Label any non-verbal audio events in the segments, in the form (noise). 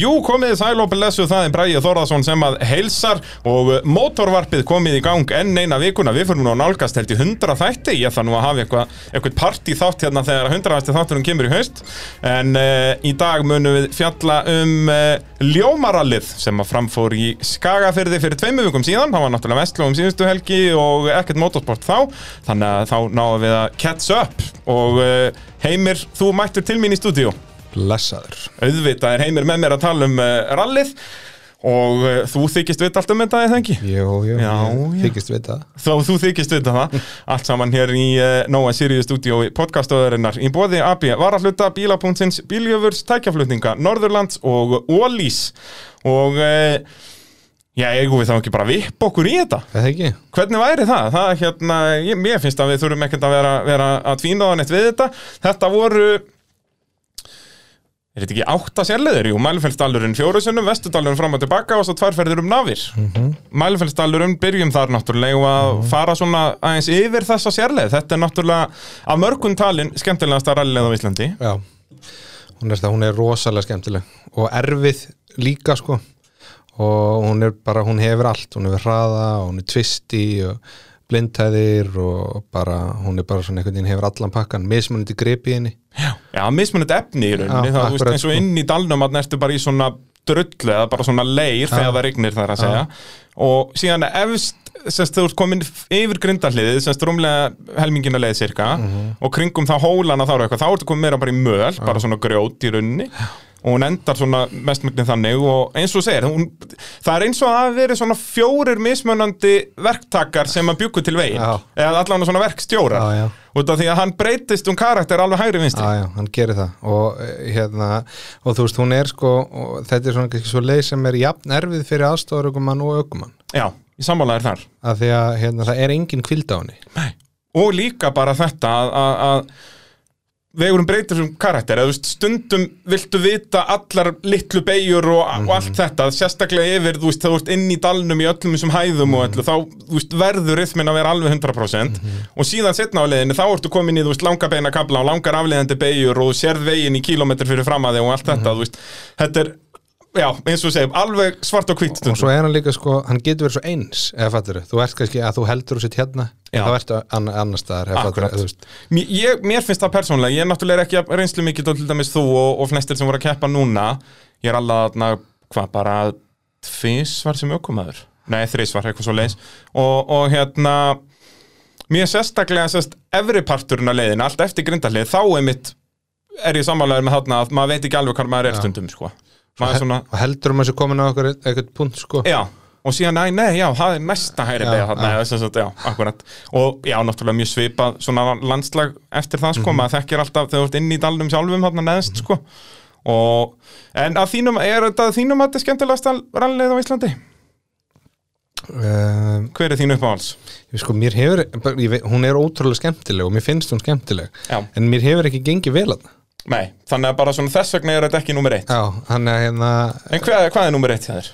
Jú, komið sæl og blessu það er Bræði Þorðarsson sem að heilsar og uh, mótorvarpið komið í gang enn eina vikuna, við fyrir nú að nálgast held í 100 þætti, ég þarf nú að hafa eitthvað eitthvað partí þátt hérna þegar 100. þátturum kemur í haust, en uh, í dag munum við fjalla um uh, ljómarallið sem að framfór í Skagafyrði fyrir tveimu vikum síðan, það var náttúrulega vestló um síðustu helgi og ekkert motorsport þá, þannig að þá náum við að catch up. Og uh, Heimir, þú mættur til mín í stúdíu Blessaður auðvitað er heimir með mér að tala um uh, rallið og uh, þú þykist vita allt um þetta eða ekki? Jú, jú, Já, já. þykist við það Þá þú þykist vita það allt saman hér í uh, Nóa Sirius stúdíói podcastöðurinnar í bóði AB Varahluta, Bílapunktins, Bíljöfurs, Tækjaflutninga, Norðurlands og Ólís og já, eigum við þá ekki bara vipp okkur í þetta? Það ekki? Hvernig væri það? það hérna, ég, mér finnst að við þurfum ekkert að vera, vera að tvína á neitt við þetta Þetta voru Er þetta ekki átta sérleðir? Jú, Mælufellsdalurinn fjórusunum, Vestudalurinn fram og tilbaka og svo tværferðir um nafir. Mm -hmm. Mælufellsdalurinn byrjum þar náttúrulega og að fara svona aðeins yfir þessa sérleð. Þetta er náttúrulega af mörgum talin skemmtilegasta rallið á Íslandi. Já Hún er, hún er rosalega skemmtileg og erfið líka sko og hún er bara, hún hefur allt hún hefur hraða, hún er tvisti og blindhæðir og bara, hún er bara svona einhvern veginn hefur allan pakkan mismunandi gripi í henni Já, Já mismunandi efni í rauninni. Já, þú veist, eins og sko. inn í dalnum að nertu bara í svona drullu eða bara svona leir þegar það rignir þar að segja. Og síðan efst semst þú ert komin yfir grindahliðið semst rúmlega helmingina leið cirka Mhm. og kringum þá hólana þá er eitthvað þá ertu komin meira bara í möl, bara svona grjót í rauninni og hún endar svona mestmögnin þannig og eins og segir hún, það er eins og að það verið svona fjórir mismunandi verktakar sem að bjúku til veginn. Eða allan svona verkstjórar. Já, já. út af því að hann breytist um karakter alveg hægri vinstri. Já, já, hann gerir það. Og eh, hérna, og þú veist, hún er sko þetta er svona kannski svo leið sem er jafn erfið fyrir aðstofarökumann og ökumann. Já, í sammálaðir þar. Af því að hérna, það er engin kvild á henni. Og líka bara þetta að, að, að vegurum breytir um karakter eða veist, stundum viltu vita allar litlu beigjur og, og allt þetta sérstaklega yfir, þú veist, þú veist inn í dalnum í öllum þessum hæðum og öllu þá þú veist, verður rytmin að vera alveg 100% og síðan setna á leiðinni þá ertu komin í þú veist, langa beina kabla og langar afleiðandi beigjur og þú sérð veginn í kílómetr fyrir fram að þig og allt þetta, þú veist, þetta er já, eins og segjum, alveg svart og hvitt og svo er hann líka sko, hann getur verið svo eins eða fattur þú ert kannski að þú heldur þú sitt hérna þá ertu ann annar staðar eða Akkurat. Mér, ég, mér finnst það persónulega, ég er náttúrulega ekki jafn reynslu mikið til dæmis þú og, og flestir sem voru að keppa núna. Ég er alveg að, hvað bara tvis var sem ökumæður nei, þris var eitthvað svo leis og, og hérna mér sérstaklega sérst efri parturinn að leiðin allt eftir grindahlið, þá er mitt er ég sammálaður með þarna að maður veit ekki alveg hvað maður er stundum sko. Svona, og heldur um að þessu komin á okkur eitthvað punt sko. Já og síðan, næ, nei, já, það er næsta hægri beigja þarna, já. akkurat. Og já, náttúrulega mjög svipað svona landslag eftir það, sko, maður þekkir alltaf þegar þú ert inn í dalnum sjálfum þarna neðst, sko. Og, en að þínum er þetta þínum að þetta er skemmtilegast rallið á Íslandi? um, Hver er þín uppáhalds? ég sko, mér hefur, ég hún er ótrúlega skemmtileg og mér finnst hún skemmtileg. Já, en mér hefur ekki gengið vel að nei, þannig að bara svona þess vegna er þetta ekki nummer eitt. Já, hann er hérna En hvað, hvað er nummer eitt hjá þér?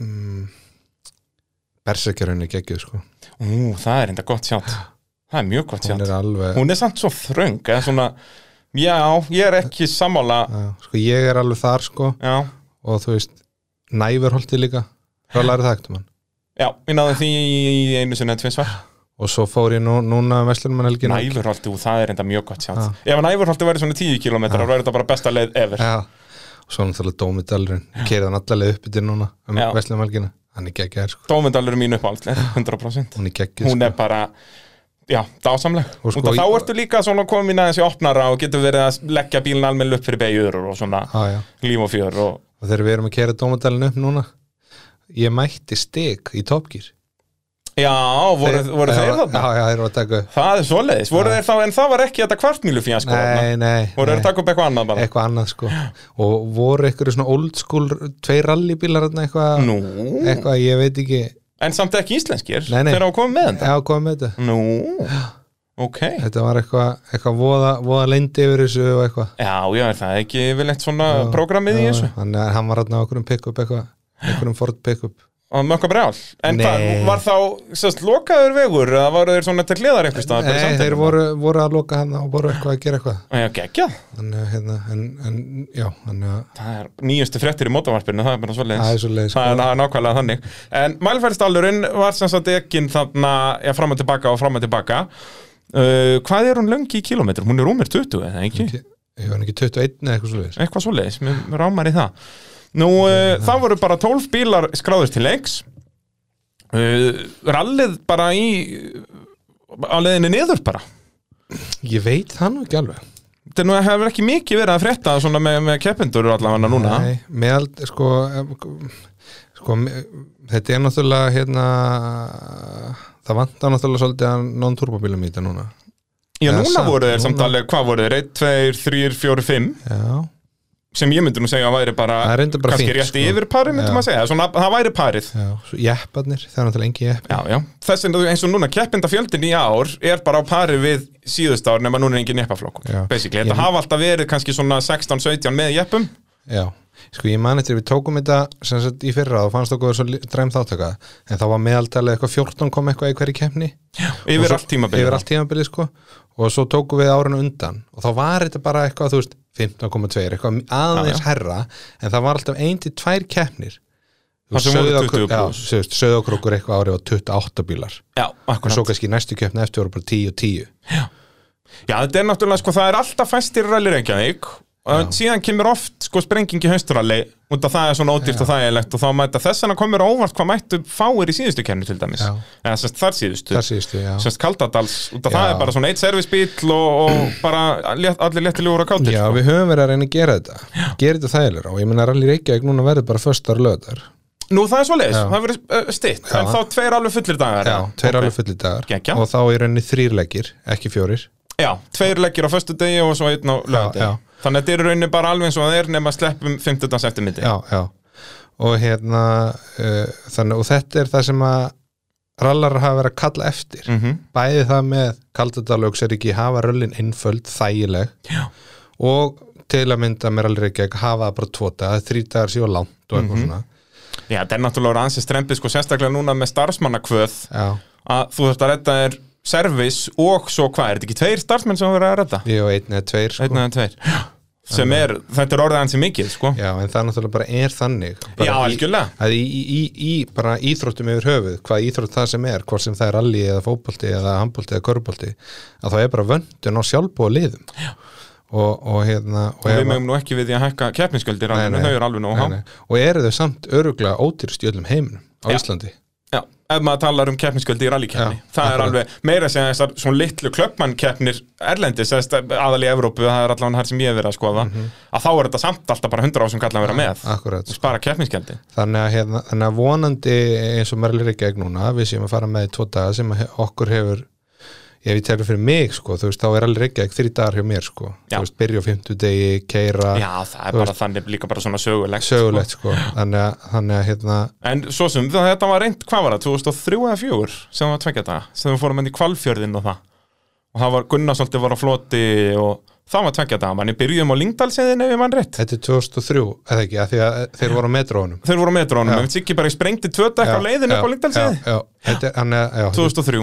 mm, berserkjörunni geggjuð sko. Ú, það er enda gott sjátt. Það er mjög gott hún sjátt. er alveg Hún er samt svo þröng, eða svona Já, ég er ekki sammála. Já, sko, ég er alveg þar sko. Já, og þú veist, næfurholti líka. Hvað lærið það ekkert mann já, við náðum því í einu sinni en tvinsvar og svo fór ég nú, núna vestlunum helgina Næfurholti, það er enda mjög gott sjátt. Já. Ef Næfurholti væri svona 10 km þá væri þetta bara besta leið ever. Já, og svo náttúrulega Dómidalurinn. Keirði hann allalega upp yfir núna um Já. vestlum helgina, hann er geggjær sko. Dómendalur er mín uppáhaldsleið, 100% hún er geggjuð Hún er bara, já, dásamleg. Og sko, sko, Þá ertu líka svona komin aðeins í opnara og getur verið að leggja bílinn almenn upp fyrir beigjur og svona sko. já. líf og fjör og og þegar við erum að keira Dómidalinn upp núna ég mætti stig í topgýr Já, voru, voru þeir já, þarna? já, þeir eru að taka upp. Það er svoleiðis, voru þeir þá, en það var ekki þetta kvartmílu fíasko nei, nei, Voru þeir að taka upp eitthvað annað bara? Eitthvað annað sko. Og voru eitthvað svona old school tvei rallybílar þarna eitthvað Nú, eitthvað, ég veit ekki. En samt ekki íslenskir? Nei, nei. Þeir á að koma með þetta? Já, hvað með þetta. Nú, (gasps) ok. Þetta var eitthvað, eitthvað voða, voða leindi yfir þessu og eitthvað. Já, já, er það ekki vel eitt svona prógramið í Já, þessu? hann, hann var hann á okkur um pick-up eitthvað einhverjum Ford pick-up á mökka brjál En hvað, var þá, sérst, lokaður vegur eða voru þeir svona til hliðar eitthvað stað Nei, þeir voru, voru að loka hann og voru eitthvað að gera eitthvað. Já, geggja að, hérna, en, en, já, að Það er nýjustu fréttir í mótavarpinu, það er bara svoleiðis. Það er svoleiðis, sko. Það er, nákvæmlega þannig. En mælfærdstallurinn var sem sagt ekkin þarna, já, fram og tilbaka og fram og tilbaka. Uh, Hvað er hún lengi í kilometrum? Hún er rúmir 20, eða ekki? ég var ekki 21 eða eitthvað svoleiðis Nú, uh, það voru bara 12 bílar skráður til leiks. Uh, Rallið bara í á leiðinni niður bara. Ég veit það nú ekki alveg. Þetta nú hefur ekki mikið verið að frétta svona með, með keppendur allavega núna. Nei, meðal, sko, sko þetta er náttúrulega hérna það vantar náttúrulega svolítið að non-turbobílum í þetta núna. Já, núna voru þeir núna- samt alveg, hvað voru þeir? 1, 2, 3, 4, 5 Já, sem ég myndi nú segja að væri bara, bara kannski fínt, rétt sko. yfir parið myndi Já. maður segja, svona, það væri parið. Já, jepparnir, það er náttúrulega engi Já, já, þess vegna eins og núna keppindafjöldin í ár er bara á pari við síðust ár nema núna er engin Já. basically, Ég- þetta hafa alltaf verið kannski svona 16-17 með jeppum. Já, sko ég man eftir við tókum þetta sem sagt í fyrra og fannst okkur svo dræm þáttaka en þá var meðaltalið eitthvað 14 kom eitthvað í hverju keppni. Tímabilið yfir allt tímabilið sko. Og svo tókum við árinu undan. Og þá var þetta bara eitthvað, þú veist 15,2, eitthvað aðeins Já, já. herra en það var alltaf ein til tvær keppnir. Það sem voru 20 plús. söðokrókur eitthvað árið og 28 bílar. Já, og svo kannski næstu keppni eftir voru bara 10 og 10 Já, þetta er náttúrulega, sko, það er alltaf fæstir rally Reykjavík og síðan kemur oft, sko, sprenging í hausturalli út af það er svona ódýrt og þægilegt og þá mæta þess vegna komur óvart hvað mættu fáir í síðustu kennu til dæmis. Eða sérst þar síðustu. Þar síðustu, já. Sérst Kaldadals, út af Já. það er bara svona eitt servisbíl og, og (clears throat) bara létt, allir léttilegur að kátir Já, sko. við höfum verið að reyna að gera þetta. Gera þetta þægilega og ég menna Rally Reykjavík núna verður bara föstar löðar Nú það er svo leiðis, það verður uh, stitt Já. en þá tveir alveg fullir dagar Já, tveir alveg og ekki Já, tveir leggir á föstu degi og svo einn á lögadegi Þannig að þetta er í rauninni bara alveg eins og það er nema sleppum 15. eftirmyndi Já, já. Og hérna uh, þannig, og þetta er það sem að rallar hafa verið að kalla eftir. Mm bæði það með kaldadalögs er ekki hafa röllin einföld, þægileg. Já. og til að mynda með Rally Reykjavík hafa það bara tvo daga, þrý dagar síðan langt og eitthvað Mhm. svona. Já, þetta er náttúrulega ansið strempið sko sérstaklega núna með starfsmannakvöð. Já, að þú þurft að redda þér service og svo hvað, er þetta ekki tveir starfsmenn sem verður að redda? og einn eða tveir sko. Einn eða tveir. Sem er, þetta er orðið ansið mikið sko. Já, en það náttúrulega bara er þannig. Bara Já, algjörlega. í, í, í, í bara íþróttum yfir höfuð hvað íþrótt það sem er, hvort sem það er rally eða fótbolti eða handbolti eða körbolti að það er bara vöndun á sjálfbúa liðum. Og, og hérna og, og við mögum nú ekki við því að hækka nei. þau eru alveg nóg og eru þau samt öruglega ódýrst í öllum heiminum á Já. Íslandi ef maður talar um keppnisköldi í rallykeppni. Já, það er alveg meira sem þessar svona litlu klöppmannkeppnir erlendis, aðal í Evrópu það er allavega þar sem ég hef verið að skoða að þá er þetta samt alltaf bara 100 á sem kallar að vera með. akkurat, og spara keppnisköldi þannig hérna, þannig að vonandi eins og Merlir ekki gegn núna við séum að fara með í tvo daga sem okkur hefur ef ég telur fyrir mig sko, þú veist, þá er allir ekki þrý dagar hjá mér sko, Já. þú veist, byrja á fimmtudegi keira, Já, það er bara þannig líka bara svona sögulegt sko. sögulegt sko, þannig að, þannig að hérna, En svo sem það- þetta var reynd, hvað var það, 2003 eða 4 sem var tvekja daga, sem við fórum enn í kvalfjörðin og það. Og það var Gunnar svolítið var á floti og það var tvekja daga, manni. Byrjum á Lingdalsiðin ef ég mann rétt. Þetta er 2003 eða ekki, að að þeir voru á metrónum. Þeir voru á metrónum, Já. en Siggi bara sprengdi tvö dekk á leiðinu upp á Lingdalsiði já, já, er, hann er, já, 2003,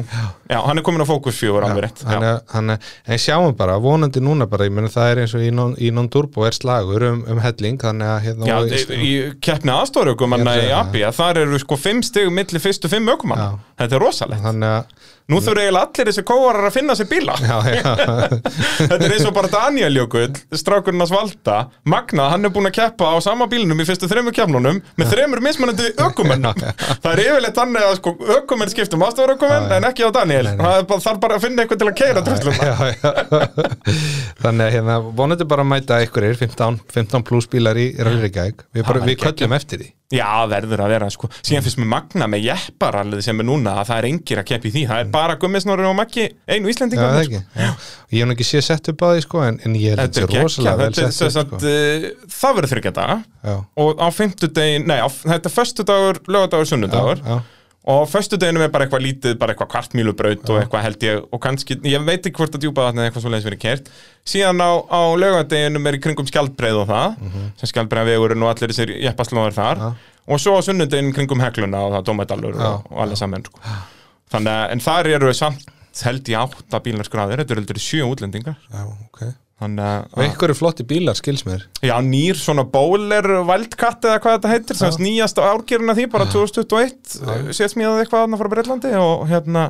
já, hann er komin á fókus 4 alveg rétt. hann er, hann er, en sjáum bara, vonandi núna bara, ég meni það er eins og í non- í non-turbo er slagur um, um helling, þannig að hérna, Já, og- í, í keppni aðstóraukum Ég er að í segja ABI, þar eru sko 5 stig milli fyrstu 5 ökumann Já. Þetta er rosalegt. Að Nú þurfa eiginlega allir þessi kóarar að finna sér bíla. Já, já, (laughs) Þetta er eins og bara Daniel Jökull, strákurinn að svalda Magna, hann er búinn að keppa á sama bílnum í fyrstu þremur keppnunum með þremur mismunandi ökumennum Það er yfirleitt þannig að sko, ökumenn skiptum aðstofurökumenn en ekki á Daniel. Það er bara, að finna eitthvað til að keira já, já. þannig að hérna, vonandi bara að mæta ykkur 15, 15 pluss bílar í Rallyrikæk við, við köllum eftir því. Já, verður að vera sko. Síðan finnst mér Magna með jepparallið sem er núna að það er engir að keppa í því. Það er bara gummisnorri og Maggi, einu já, Íslendingar það ekki. Já. Ég hef ekki séð sett upp á því sko, en, en ég held Þetta er rosalega vel sett sem upp sko. uh, það verður þryggja daga. Já, og á fimmtudegin, nei, á, þetta er föstudagur, lögadagur, sunnudagur. Já, og á föstudeginum er bara eitthvað lítið, bara eitthvað kvartmílubraut og eitthvað held ég, og kannski, ég veit ekki hvort að djúpa þarna eða eitthvað svo leiðis verið kert síðan á, á lögadeginum er í kringum skjaldbreið og það, Mhm. sem skjaldbreiðavegurinn og allir þessir jeppaslóðar þar. Já. og svo á sunnudegin kringum hegluna og það Já, og, og sko. þannig að, en þar eru samt held í átta bílarskráðir, þetta eru heldur sjö útlendingar. Já, ok. Þannig Og ykkur er flotti bílar, skils mér. Já, nýr svona bóler Wildcat eða hvað þetta heitir, sem nýjast árgeruna því, bara 2021 séð smíðað eitthvað aðna frá Breitlandi og hérna,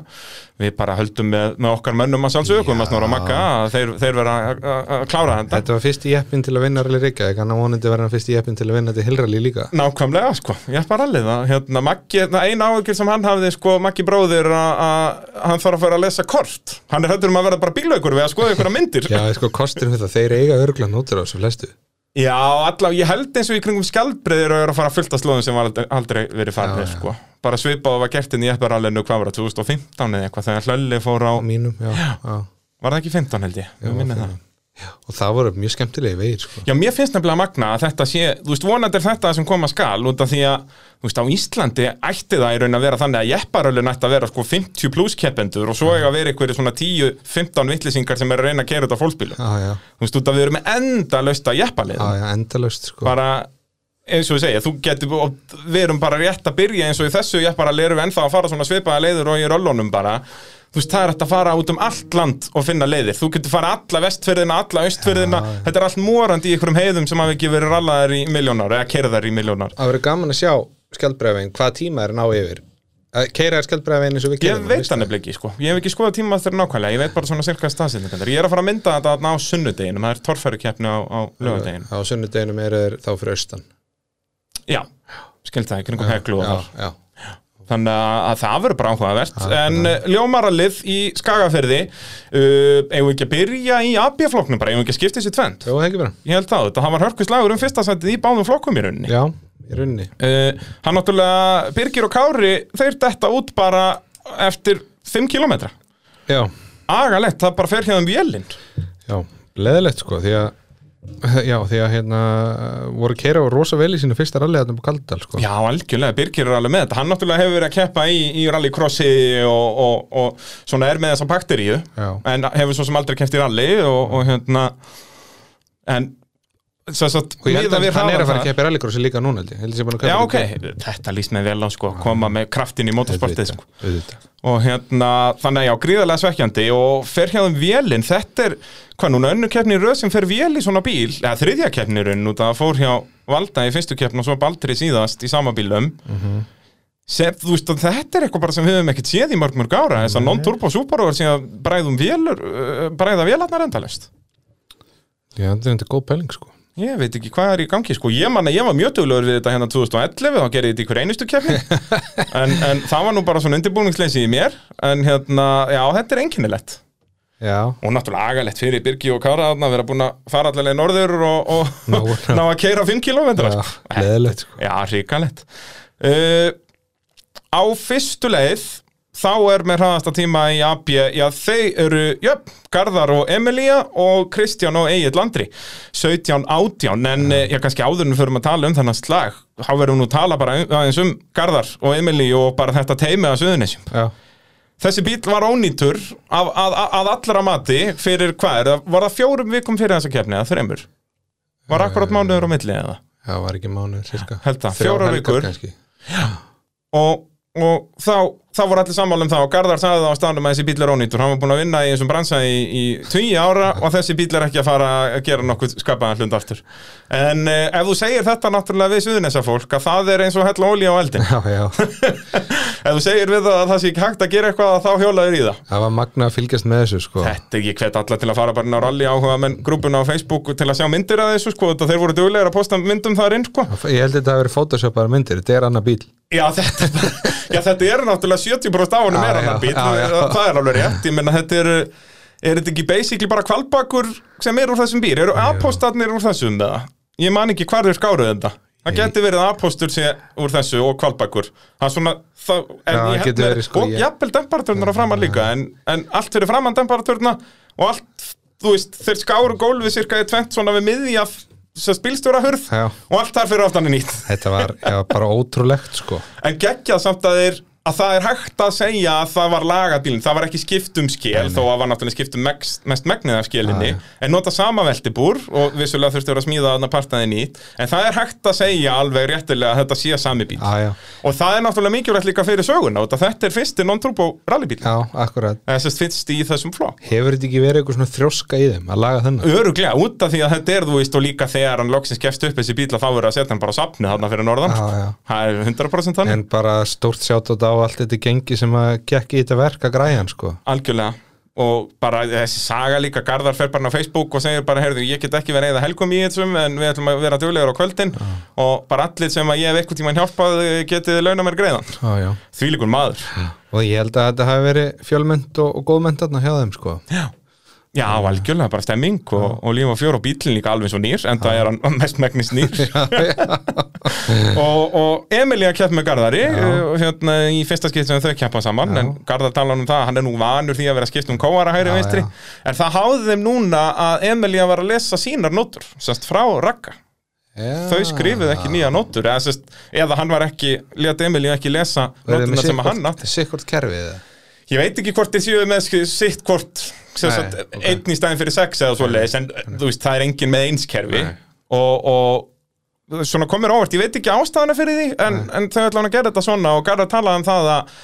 við bara höldum með, með okkar mönnum að sjálfsögum að snóra makka að þeir, þeir vera að- að að klára þetta. Þetta var fyrst í jeppin til að vinna Rally Reykjavík Þannig að vonandi verða hann fyrst í jeppin til að vinna til Hilrali líka. Nákvæmlega, sko, ég er bara alveg það. Hérna, Maggi, eina áhugir sem hann hafði sko, Maggi bróðir að að hann þarf að fara að lesa kort. Hann er hættur um að verða bara bílaugur við að skoða ykkur myndir. Já, sko, kostur við það, þeir eiga örgla nótur á þessu flestu Já, allavega, ég held eins og í kringum skjaldbreiðir og er að fara fullt af slóðum sem aldrei, aldrei verið farnir, Já, já. sko. Bara svipað og var gert inn í epparallinu, hvað var það, 2015 eða eitthvað, þegar Hlölli fór á Mínum, já, já. var það ekki 15 held ég, minni það Og það voru mjög skemmtilegi vegir sko. Já, mér finnst nefnilega magna að þetta sé, þú veist, vonandi er þetta sem koma skal út af því að, þú veist, á Íslandi ætti það í raun að vera þannig að jepparölun ætti að vera sko 50 pluss keppendur og svo eiga að vera einhverju svona 10-15 vittlisingar sem er að reyna að kera þetta já, Þú veist, út af við erum með enda lausta jeppalið. já, já, endalaust sko. Bara, eins og ég segja, þú getur, við erum bara rétt að byrja eins og í þessu jepparalið erum við ennþá að fara svona svipaða leiður og í röllunum bara. Þú veist, það er hægt að fara út um allt land og finna leiðir. Þú getur fara alla vestfyrðina, alla austfyrðina. Þetta er allt morandi í einhverjum heiðum sem hafa ekki verið rallaðar í miljónar eða kerðar í miljónar. Það verður gaman að sjá skjaldbreifin Hvað tíma er ná yfir Keira er skjaldbreifin eins og við Ég veit það nefnilega ekki, sko. Ég hef ekki skoðað tíma eftir nákvæmlega. Ég veit bara svona sirka staðsendingar. Ég er að fara að mynda þetta á sunnudeginum. Það er torfærukeppni á, á lögadeginum. Á sunnudeginum þeir þá fyrir austan Já, skilt það, í kringum heglu og þar. Þannig að að það verður bara áhugavert. Það er En uh, ljómaralið í Skagaferði, uh, eigum við ekki að byrja í AB-flokknum bara, eigum við ekki að skipta þessi tvend. Það Ég held það, hann var hörkuslagur um fyrsta sætið í báðum flokkum í rauninni. Já, í rauninni Uh, hann náttúrulega, Birgir og Kári, þeir detta út bara eftir 5 kilometra. Já, Agalegt, það bara fer hérna um vélinn. já, leðilegt sko Því að Já, því að hérna voru keira á rosa vel í sínu fyrsta rally þarna på Kaldal sko. Já, algjörlega, Birgir er alveg með þetta. Hann náttúrulega hefur verið að keppa í, í rallycrossi og, og, og svona er með þessa bakteríu, en hefur svo sem aldrei keppt í rally og, og hérna, en og ég held að við hann er að fara að í rallycrossi líka núna held ég, held ég sé búin að kaupa Já, þetta ok, þetta líst mig vel á sko, koma með kraftin í motorsportið sko. Og hérna, þannig að já, gríðarlega svekkjandi og fer hjá þeim vélinn, þetta er hvað núna, önnu keppni í röð sem fer vél í svona bíl eða þriðja keppni í raun, út að það fór hjá Valda í fyrstu keppni og svo Baldri síðast í sama bílum sem, þú veist, og þetta er eitthvað bara sem við höfum ekkert séð í mörg mörg ára, þess að non-turbo Subaru er síðan bræðum vélur uh, bræða vélarnar endalist Já, þetta er þetta góð pæling sko Ég veit ekki hvað er í gangi, sko, ég manna, ég var mjög duglegur við þetta hérna 2011, þá gerði ég þetta í hver einustu keppni, (laughs) en, en það var nú bara svona undirbúningsleysi í mér, en hérna, já, þetta er einkennilegt. Já, Og náttúrulega agalegt fyrir Birgi og Kára að vera búin að fara allavega norður og, og Ná, ná (laughs) að keira 5 km, já, sko. leðilegt sko Já, ríkalegt. Uh, á fyrstu leið, þá er með hraðasta tíma í AB, já, þeir eru, jöp, Garðar og Emilia og Kristján og Egil Landri 17 átján, en ja. já, kannski áður en við förum að tala um þennan slag þá verðum við nú að tala bara um, aðeins um Garðar og Emily og bara þetta teimi að Suðunisjum Þessi bíl var ónýtur af, að, að, allra mati fyrir hvað er það? Var það fjórum vikum fyrir þessa keppni eða þreymur? Var akkurat mánuður á milli eða? já, var ekki mánuð cirka Held það, Þrjár fjórar helgar vikur kannski. og, og þá, þá voru allir sammála um það og Garðar sagði það á staðnum að þessi bíl er ónýtur. Hann var búin að vinna í þessum bransa í, í 20 ára og þessi bíl er ekki að fara að gera nokkuð skapaðan hlund aftur. En eh, ef þú segir þetta náttúrulega við suðunessa fólk að það er eins og hella ólí á eldin Já, já, (laughs) ef þú segir við það að það sé ekki hægt að gera eitthvað þá hjólaður í það. Það var magna að fylgjast með þessu sko. Þetta er ég hvet alla til að fara bara inn á rally áhuga menn grúpuna á Facebook til að sjá myndir af þessu sko, þetta þeir voru duglegir að posta myndum þar inn sko. Ég held að þetta hafi verið photoshopaðar myndir, þetta er annar bíl Já, þetta, (laughs) já, þetta er náttúrulega 70% á honum er annar bíl, það er alveg rétt, ég menna þetta er, er þetta ekki basically bara kvalbakur sem er úr þessum bíl, eru apostarnir úr þessum með það? Ég man ekki hvar þeir skáruð þetta. Það geti verið apostur sé úr þessu og kvalbakur. Það er svona, það, en Já, ég held getur verið, sko, og jafnvel demparatörnar að framann líka, en, en allt fyrir framann demparatörna og allt, þú veist, þeir skáru gólfið cirka í tvent svona við miðja bílstjóra hurð Já. og allt þar fyrir aftan er nýtt. Þetta var já, bara ótrúlegt sko En geggjað samt að þeir að það er hægt að segja að það var lagað bílinn, það var ekki skipt um skél þó að var náttúrulega skipt um mest, mest megnið af skélinni, Já, já. en nota sama veltibúr og vissulega þurfti að smíða þarna partaði nýtt, en það er hægt að segja alveg réttilega að þetta sé sami bíl já, og það er náttúrulega mikilvægt líka fyrir söguna og þetta er fyrsti non-turbo rallybíl þess að fyrst í þessum flokk. Hefur þetta ekki verið eitthvað svona þrjóska í þeim að laga þennan? Öruglega, út af því að þetta er þú veist og líka þegar hann loksins gefst upp þessi bíl að þá verður að setja hann bara á safni þarna fyrir norðan Já, já. það 100% þannig En bara stórt sjátt á allt þetta gengi sem að gekk í þetta verk að græjan sko. Algjörlega. Og bara þessi saga líka Garðar fer bara á Facebook og segir bara heyrðu ég get ekki verið eða helgum í þessum en við ætlum að vera duglegur á kvöldin. Og bara allir sem að ég hef eitthvað tíma hjálpað getið launa mér greiðan. Já, já. Þvílíkur maður. Og ég held að þetta hafi verið fjölmennt og, og góðmennt þarna hjá þeim sko. Já, Já algjörlega bara stemming og, og líf og fjör og bílinn líka alveg svo nýr en það er hann mest megnis nýr og, og Emilia kepp með Garðari og hérna í fyrsta skipt sem þau keppa saman en Garðar tala um það, hann er nú vanur því að vera skipt um kóara hægri já. en það háði þeim núna að Emilia var að lesa sínar nótur sérst frá já. þau skrifuð ekki nýja nótur eða, sérst, eða hann var ekki, let Emilia ekki lesa nótuna sem hann átti Sikkort kerfið? Ég veit ekki hvort þið séu með sitt hvort sem Nei, sagt, ok. einn í stæðin fyrir sex eða svoleiðis en þú veist, það er engin með einskerfi og, og svona komir óvart, ég veit ekki ástæðana fyrir því en, en þau ætla hann að gera þetta svona og Garðar talaði um það að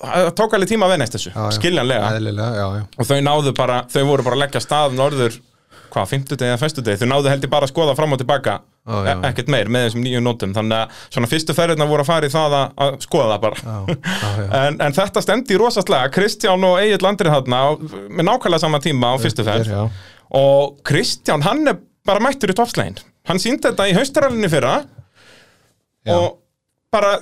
það tók alveg tíma að venast þessu, skiljanlega. Eðlilega, já, já. Og þau náðu bara, þau voru bara að leggja stað norður, hvað, fimmtudegi eða festudegi þau náðu heldur bara að skoða fram og tilbaka. Já. e ekkert meir með þessum nýju nótum. Þannig að svona fyrstu ferðina voru að fara í það að, skoða það bara já, já. (laughs) en, en þetta stemdi rosastlega Kristján og Egil Andrið þarna á- með nákvæmlega sama tíma á fyrstu ferð. og Kristján hann er bara mættur í toppslegin hann síndi þetta í haustarallinni fyrra. Já. og bara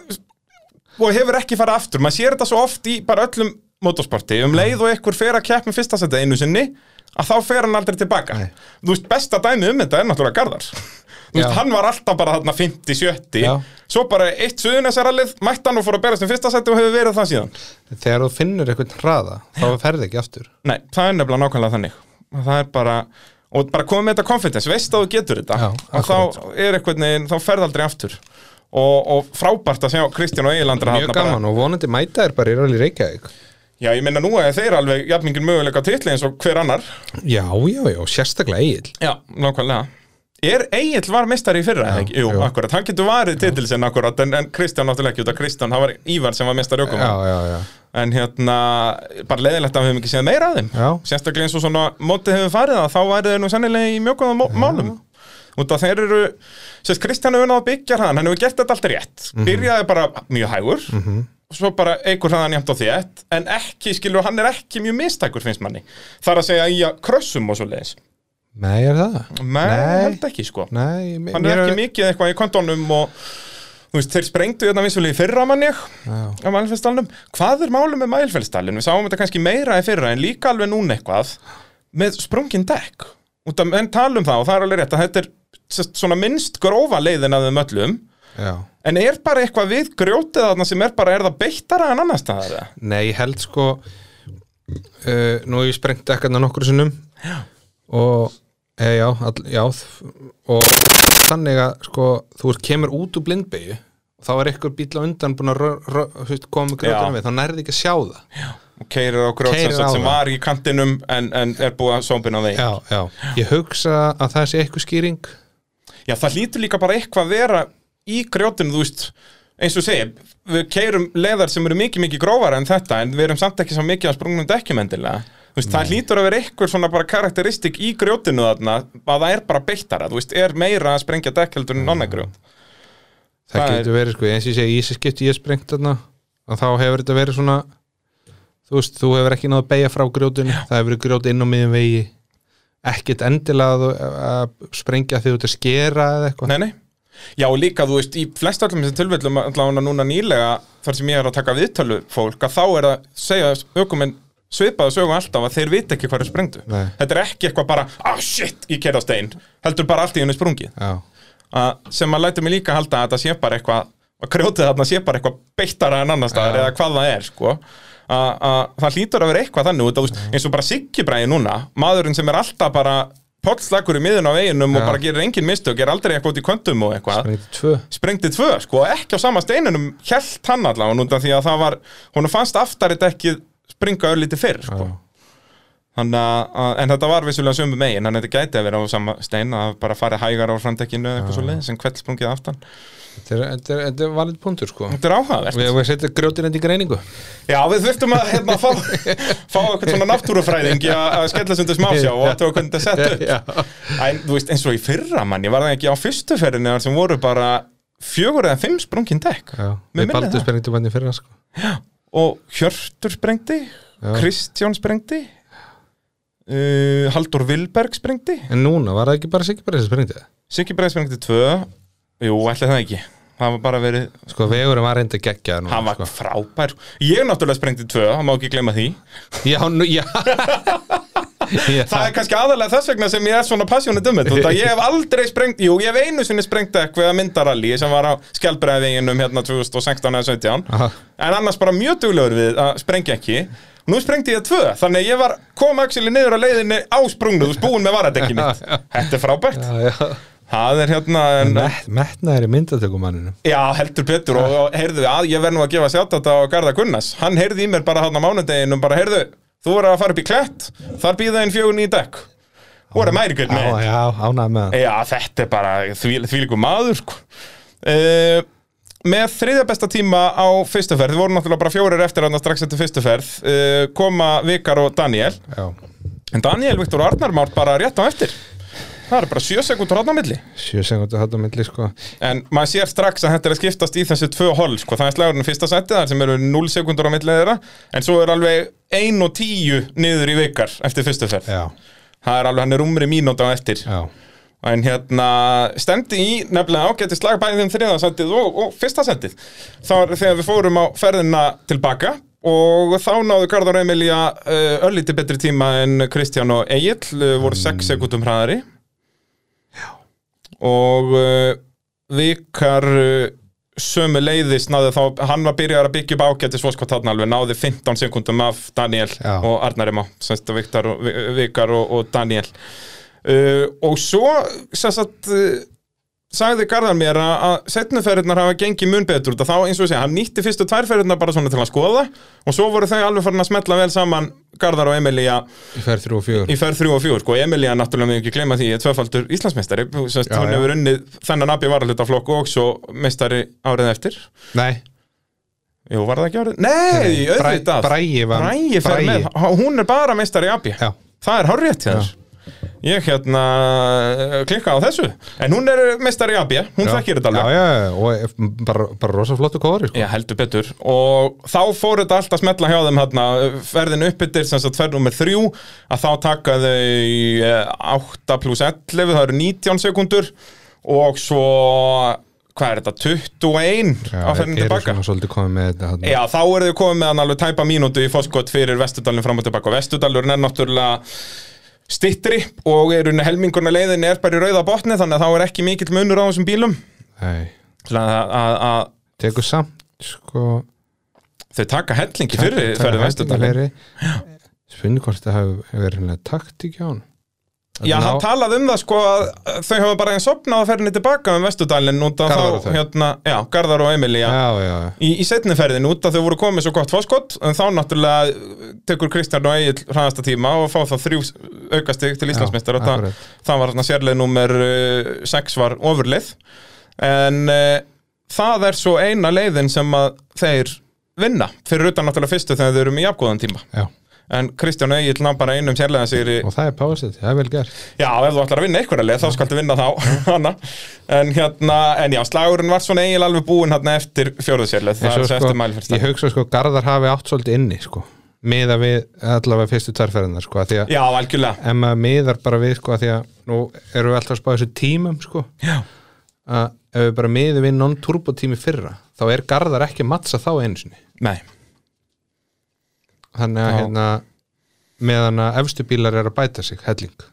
og hefur ekki farið aftur. Maður sér þetta svo oft í bara öllum motorsporti. Um leið og einhver fer að keppna fyrsta seti einu sinni að þá fer hann aldrei tilbaka. Nei. þú veist, besta dæmi um þetta er náttúrulega Garðar þú veist, hann var alltaf bara þarna 50-70 Já. svo bara eitt suðunesarallið mætti hann og fór að berast um fyrsta seti og hefur verið það síðan. Þegar þú finnur eitthvað hraða þá ferði ekki aftur. Nei, það er nefnilega nákvæmlega þannig. Það er bara, og bara komið með þetta confidence veist að þú getur þetta. Já, og þá er eitthvað þá ferð aldrei aftur. Og, og frábært að sjá Kristján og Egil-Andra Mjög gaman og vonandi mæta þér bara í Já, ég meina nú að þeir alveg jafningin möguleika titli eins og hver annar. Já, já, já, sérstaklega Egil Já, nákvæmlega. Er Egil var mistari í fyrra, eða ekki? Jú, jú. akkurat, hann getur varið titilsinn akkurat en, en Kristján náttúrulega ekki út af Kristján, það var Ívar sem var mistari okkur Já, já, já. En hérna, bara leiðilegt að við höfum ekki séð meira af þeim. Já. sérstaklega eins og svona mótið hefur farið að þá væri þeir nú sennilega í mjög góðum mó- málum. Út af þeir eru sérst Kristján hefur náða að byggja hann, hann hefur gert þetta alltaf rétt. Byrjaði bara mjög hægur svo bara eigur hraðan jæmt á þétt en ekki, skilur, hann er ekki mjög mistækur finnst manni, þar að segja í að krössum og svo leiðis, Nei, er það? menn Nei. held ekki sko. Nei, mér, hann er ekki mikið eitthvað í kontónum og þú veist, þeir sprengdu hérna vissulega í fyrra mann ég Já, á Mælfellsdalnum. Hvað er málum með Mælfellsdalinn? Við sáum þetta kannski meira í fyrra en líka alveg núna eitthvað með sprungin dekk. Út af menn tala um það og það er alveg rétt að þetta er sest, svona minnst grófa leiðin að þeim öllum. Já en er bara eitthvað við grjótið þarna sem er bara er það beittara en annars staðar eða? Nei, ég held sko uh, Nú ég sprengt dekkarna nokkru sinnum. Já. Og, e, já, all, já Og þannig að sko Þú kemur út úr blindbegju Og þá er eitthvað bíl á undan búin að koma Já. við Þá nærði ekki að sjá það. Og keirir á grjót sem, sem það. var í kantinum en, en er búið að sómbina þeim. Já, já. Ég hugsa að það sé eitthvað skýring. Já, það hlýtur líka bara eitthvað að vera í grjótinu, þú veist, eins og segja, við keirum leðar sem eru mikið, mikið grófara en þetta, en við erum samt ekki svo mikið að sprungnum dekkjum endilega. Þú veist, það hlýtur að vera eitthvað svona bara karakteristik í grjótinu þarna, að það er bara beittara, þú veist, er meira að sprengja dekk heldur en annað grjót. Það, Það er- getur verið sko, eins og ég segi, í þessi skipti ég sprengt þarna og þá hefur þetta verið svona þú veist, þú hefur ekki náð að beigja frá grjótinu það hefur verið grjót inn á miðjum vegi ekkert endilega að, að sprengja því þú ert að skera eða eitthvað Nei, nei. Já, og líka, þú veist, í flest öllum þessum tilfellum, allavega núna nýlega, þar sem ég er að taka viðtölu fólk, að þá er að segja aukuminn svipaðu sögu alltaf að þeir vita ekki hvað er sprengdu. Nei. Þetta er ekki eitthvað bara, ah shit, ég keira stein, heldur bara allt í henni sprungið. Að, sem að lætur mig líka halda að þetta sé bara eitthvað að grjótið þarna sé bara eitthvað beittara en annars staðar eða hvað það er sko. að að það hlýtur að vera eitthvað þannig út, að, eins og bara Siggi bræði núna maðurinn sem er alltaf bara pollslagur í miðun á veginum og Já. bara gerir engin mistök, gerir aldrei eitthvað út í kvöntum og eitthvað. Sprengdi tvö. Sprengdi tvö, sko, ekki á sama steinunum hjælt hann allavega, núndan því að það var hún fannst aftari dekkið springa örlítið fyrr, sko. Já. Þannig að, en þetta var vissulega sömu megin þannig að þetta gæti að vera á sama stein að bara farið hægar á framdekkinu eða eitthvað svo leið sem kveld sprungið aftan Þetta er valið punktur sko. Þetta er áhagast Við setjum grjótinn enn í greiningu. Já við þurftum að hérna, fá, (laughs) fá eitthvað svona náttúrufræðing að skella sundur smásjá og að tóa hvernig þetta sett upp. (laughs) En, veist, eins og í fyrra manni var það ekki á fyrstuferðinu sem voru bara fjögur eða fimm sprungin dekk Við baldu sprengti vann í fyrra sko. Já, og Hjörtur sprengti Já. Kristján sprengti uh, Haldur Vilberg sprengti En núna var það ekki bara Sigibræði sprengtið? Sigibræði sprengtið 2 Jú, ætli það ekki. Það var bara verið, Sko vegurinn var reynda geggja núna hann var sko. frábær. Ég náttúrulega sprengdi tvö, það má ekki glemma því. Já, nú, já. (laughs) Já, Það er kannski aðalega þess vegna sem ég er svona passjónið um þetta Ég hef aldrei sprengt, jú, ég hef einu sinni sprengt eitthvað að myndaralli sem var á skjálbreiðveginum hérna 2016 eða 17 Aha. En annars bara mjög duglegur við að sprengja ekki. Nú sprengdi ég tvö, þannig ég var kom actually niður á leiðinni á sprungnu og búin með varadekki mitt. Þetta er frábært. Já, já. Það er hérna en, Met, Metnaðir í myndatökumanninu Já, heldur betur og, og heyrðu að ég verð nú að gefa sjátt á Garða Gunnars. Hann heyrði í mér bara hann á mánudeginum bara heyrðu, þú voru að fara upp í klett þar býða einn fjögun í dekk. What am I good Já, man? já, ánægð með það. Já, þetta er bara því, þvílíku maður sko. uh, Með þriðja besta tíma á fyrstu ferð Þið voru náttúrulega bara fjórir eftir hann strax eftir fyrstu ferð uh, koma Vikar og Daniel Já, En Daniel, Viktor og Arnar Már bara rétt á eftir Það er bara sjö sekundur hann á milli sjö segundu hættu á milli sko En maður sér strax að þetta er að skiptast í þessi tvö hol sko. Það er slagurinn fyrsta seti þar sem eru 0 sekundur á milli þeirra En svo er alveg 1 og 10 niður í vikar eftir fyrstu ferð Já, Það er alveg, hann er umri mínúta á eftir já, En hérna, stemdi í nefnilega ágætti slag bæðið um þriðasendið og, og fyrsta sendið. Það var þegar við fórum á ferðina tilbaka og þá náðu Garðar Emilja uh, öllítið betri tíma en Kristján og Egil, uh, voru 6 sekundum hraðari. Og uh, vikar uh, sömu leiðis náði þá, hann var byrjar að byggja upp ágætti svoskot þarna alveg, náði 15 sekundum af Daniel Já. og Arnari Má, semst vikar og, og Daniel. Uh, og svo uh, sagði Garðar mér að, setnuferðirnar hafa gengið mun betur út af þá eins og ég segja, hann nýtti fyrstu tværferðirnar bara svona til að skoða og svo voru þau alveg farin að smetla vel saman Garðar og Emilía í ferð þrjú og fjögur. í ferð þrjú og fjögur, sko, Emilía náttúrulega með ekki gleyma því er tvöfaldur Íslandsmeistari Sest, Já, hún hefur unnið þennan abi varalutaflokk og svo meistari árið eftir. Nei, Jú, var það ekki árið? Nei, auðvitað. Bræi var með, H- hún er bara meistari Já, Það er hárrétt hér Ég hérna uh, klikka á þessu En hún er meistari AB, hún já. þekkir þetta Já, alveg já, já, og bara, bara rosa flottu kóri sko. Já, heldur betur Og þá fór þetta allt að smetla hjá þeim hérna, Ferðin uppbyttir, sem sagt ferð nummer þrjú Að þá taka þau eh, 8 pluss 11, það eru 19 sekundur Og svo, hvað er þetta, 21 á ferðin tilbaka með. Já, þá eru þau komið með alveg tæpa mínútu í fóskot fyrir Vestudalinn fram og tilbaka og Vestudalurinn er náttúrulega stittri og er unni helmingurna leiðin er bara í rauða botni þannig að þá er ekki mikill munur á þessum bílum. Nei, Þannig að, að, að tekur samt sko. Þau taka hellingi fyrir ferðin Vestudalinn Spunni hvort það hefur verið taktík hjá hann Já, hann talaði um það sko að þau hafa bara einn sopnað að ferðinni tilbaka um Vestudalinn út af þá, þau. hérna, já, Garðar og Emilía. Já, já, já. Í, í setni ferðin út að þau voru komið svo gott fóskott en þá náttúrulega tekur Kristján og Egil hraðasta tíma og fá það þrjú aukastig til Íslandsmeistar. Og það, það var svona sérleið nummer 6 var ofurleið en uh, það er svo eina leiðin sem að þeir vinna fyrir utan náttúrulega fyrstu þegar þeir eru með jafngóðan tíma. Já, en Kristján Egil ná bara einum sérleiðan sigri og það er pásit, það er vel gert. Já, ef þú ætlar að vinna einhverja leið, þá skaltu vinna þá (laughs) en hérna, en já, slagurinn var svona eiginlega alveg búinn hérna eftir fjóruðsérleið, það En er svo, svo eftir mælfyrst Ég hugsa sko, Garðar hafi átt svolítið inni sko. Miða við allavega fyrstu tværferðinar sko, að því að Já, algjörlega. Ef maður miðar bara við sko, að því að nú erum við alltaf að spá þessu tímum sko, Já, að ef við bara miðum við non-turbo tími fyrra þá er Garðar ekki mattsa þá einu sinni. Nei, þannig að Já. hérna meðan að efstu bílar er að bæta sig helling.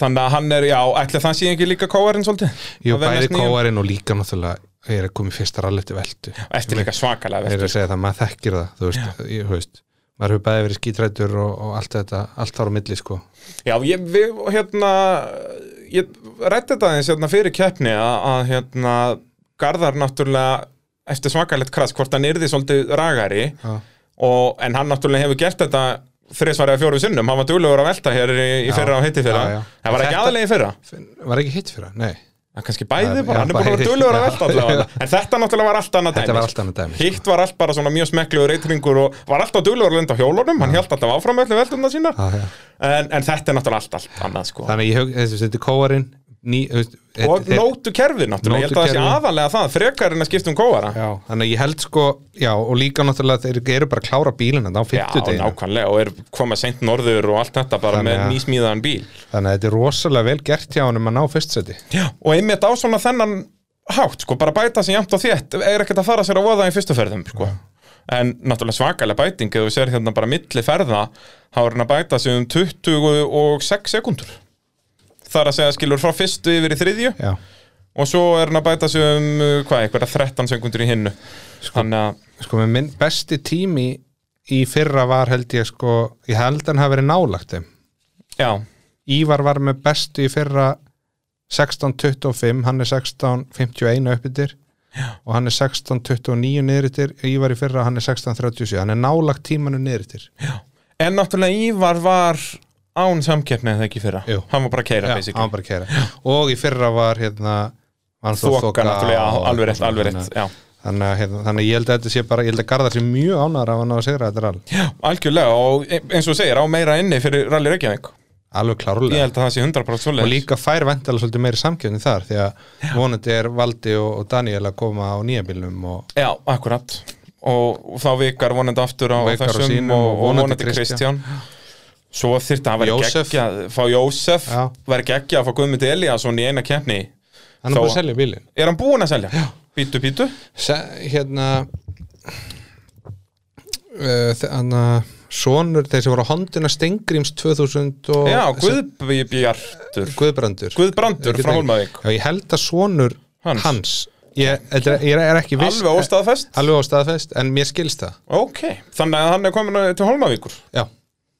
Þannig að hann er, já, ætli það sé ekki líka kóarinn svolítið? Jú, bæði kóarinn og líka náttúrulega er að koma í fyrsta ralletti veltu. Eftir líka svakalega er veist að segja það, maður þekkir það þú veist, ég, veist maður hefur bæði verið skítrættur og, og allt þetta, allt þar á milli sko. Já, ég, við, hérna, ég rætti þetta eins hérna fyrir keppni að, að hérna, Garðar náttúrulega eftir svakalegt krass, hvort hann yrði svolítið ragari. Já. Og, en hann náttúrulega hefur gert þetta þrisvarið að fjóru sinnum, hann var duglegur að velta hér í, í fyrra og heiti fyrra. Já, já. það var ekki aðlega í fyrra? Var ekki hitt fyrir það, nei. Það er kannski bæði bara, hann er bæði. duglegur að velta allavega. (laughs) En þetta náttúrulega var allt annað dæmi. þetta var sko. Hitt var allt bara svona mjög smekklegur reytringur og var alltaf duglegur að lenda á hjólunum. Hann held alltaf áfram öllu velduna sína Já, já. En, en þetta er náttúrulega allt, allt annað sko. þannig að ég hug, þessi þetta er kóarinn Og nótu kerfið náttúrulega, ég held að það sé aðalega það Frekar en að skipta um kóara. Já, þannig að ég held sko já, og líka náttúrulega þeir eru bara að klára bílina á Já, fimmtudeginu nákvæmlega, og er komað seint norður og allt þetta bara Þannig með að- nýsmíðaðan bíl. Þannig að þetta er rosalega vel gert hjá hann um að ná fyrstseti Já, og einmitt á svona þennan hátt, sko, bara bæta sig jæmt og þétt. Er ekkert að fara sér að voða í fyrstu ferðum, sko en náttúrulega svakalega bæting ef þú sér hérna bara milli ferða þá er hann að bæta sig um 26 sekundur þar að segja skilur frá fyrstu yfir í þriðju. Já, og svo er hann að bæta sig um, uh, hvað, eitthvað 13 sekundur í hinnu. Þannig að, sko með minn besti tími í fyrra var held ég sko ég held hann hafi verið nálagt Ívar var með bestu í fyrra 16.25, hann er 16.51 uppbyttir og hann er 16.29 niðurittir Ívar í fyrra, hann er 16.37 hann er nálagt tímanu niðurittir en náttúrulega Ívar var án samkeppni eða ekki fyrra? Jú. hann var bara að keira Já, hann bara að kæra og í fyrra var hérna var og- alveg rétt, alveg rétt þannig hérna, þannig ég held að þetta sé bara ég held að Garðar sé mjög ánæður af að ná að segra þetta rall. Já, algjörlega og e- eins og segir á meira inni fyrir Rally Reykjavík alveg ég klárlega held að það sé 100% og svoleiðis. Líka fær vendala svolítið meiri samkjöfni þar því að vonandi er Valdi og, og Daniel að koma á nýja bílum og Já, akkurat. Og, og þá vikar vonandi aftur á Vikar þessum sínum og, og og vonandi vonandi Kristján. Svo þyrfti að vera geggja fá Jósef, Já. vera geggja að fá Guðmund Eliasson í eina keppni. Hann er búin að selja bílinn. Er hann búinn að selja? Já. Bítu, bítu Se, hérna uh, þannig að sonur, þeir sem voru á hondina Stengrims 2000 og Já, Guðbjartur. Guðbrandur. Guðbrandur frá. Hólmavík. Já, ég held að sonur Hans. hans, Ég, ég er ekki viss. Alveg óstaðfest alveg óstaðfest, en mér skilst það. Ok, þannig að hann er komin til Hólmavíkur. Já,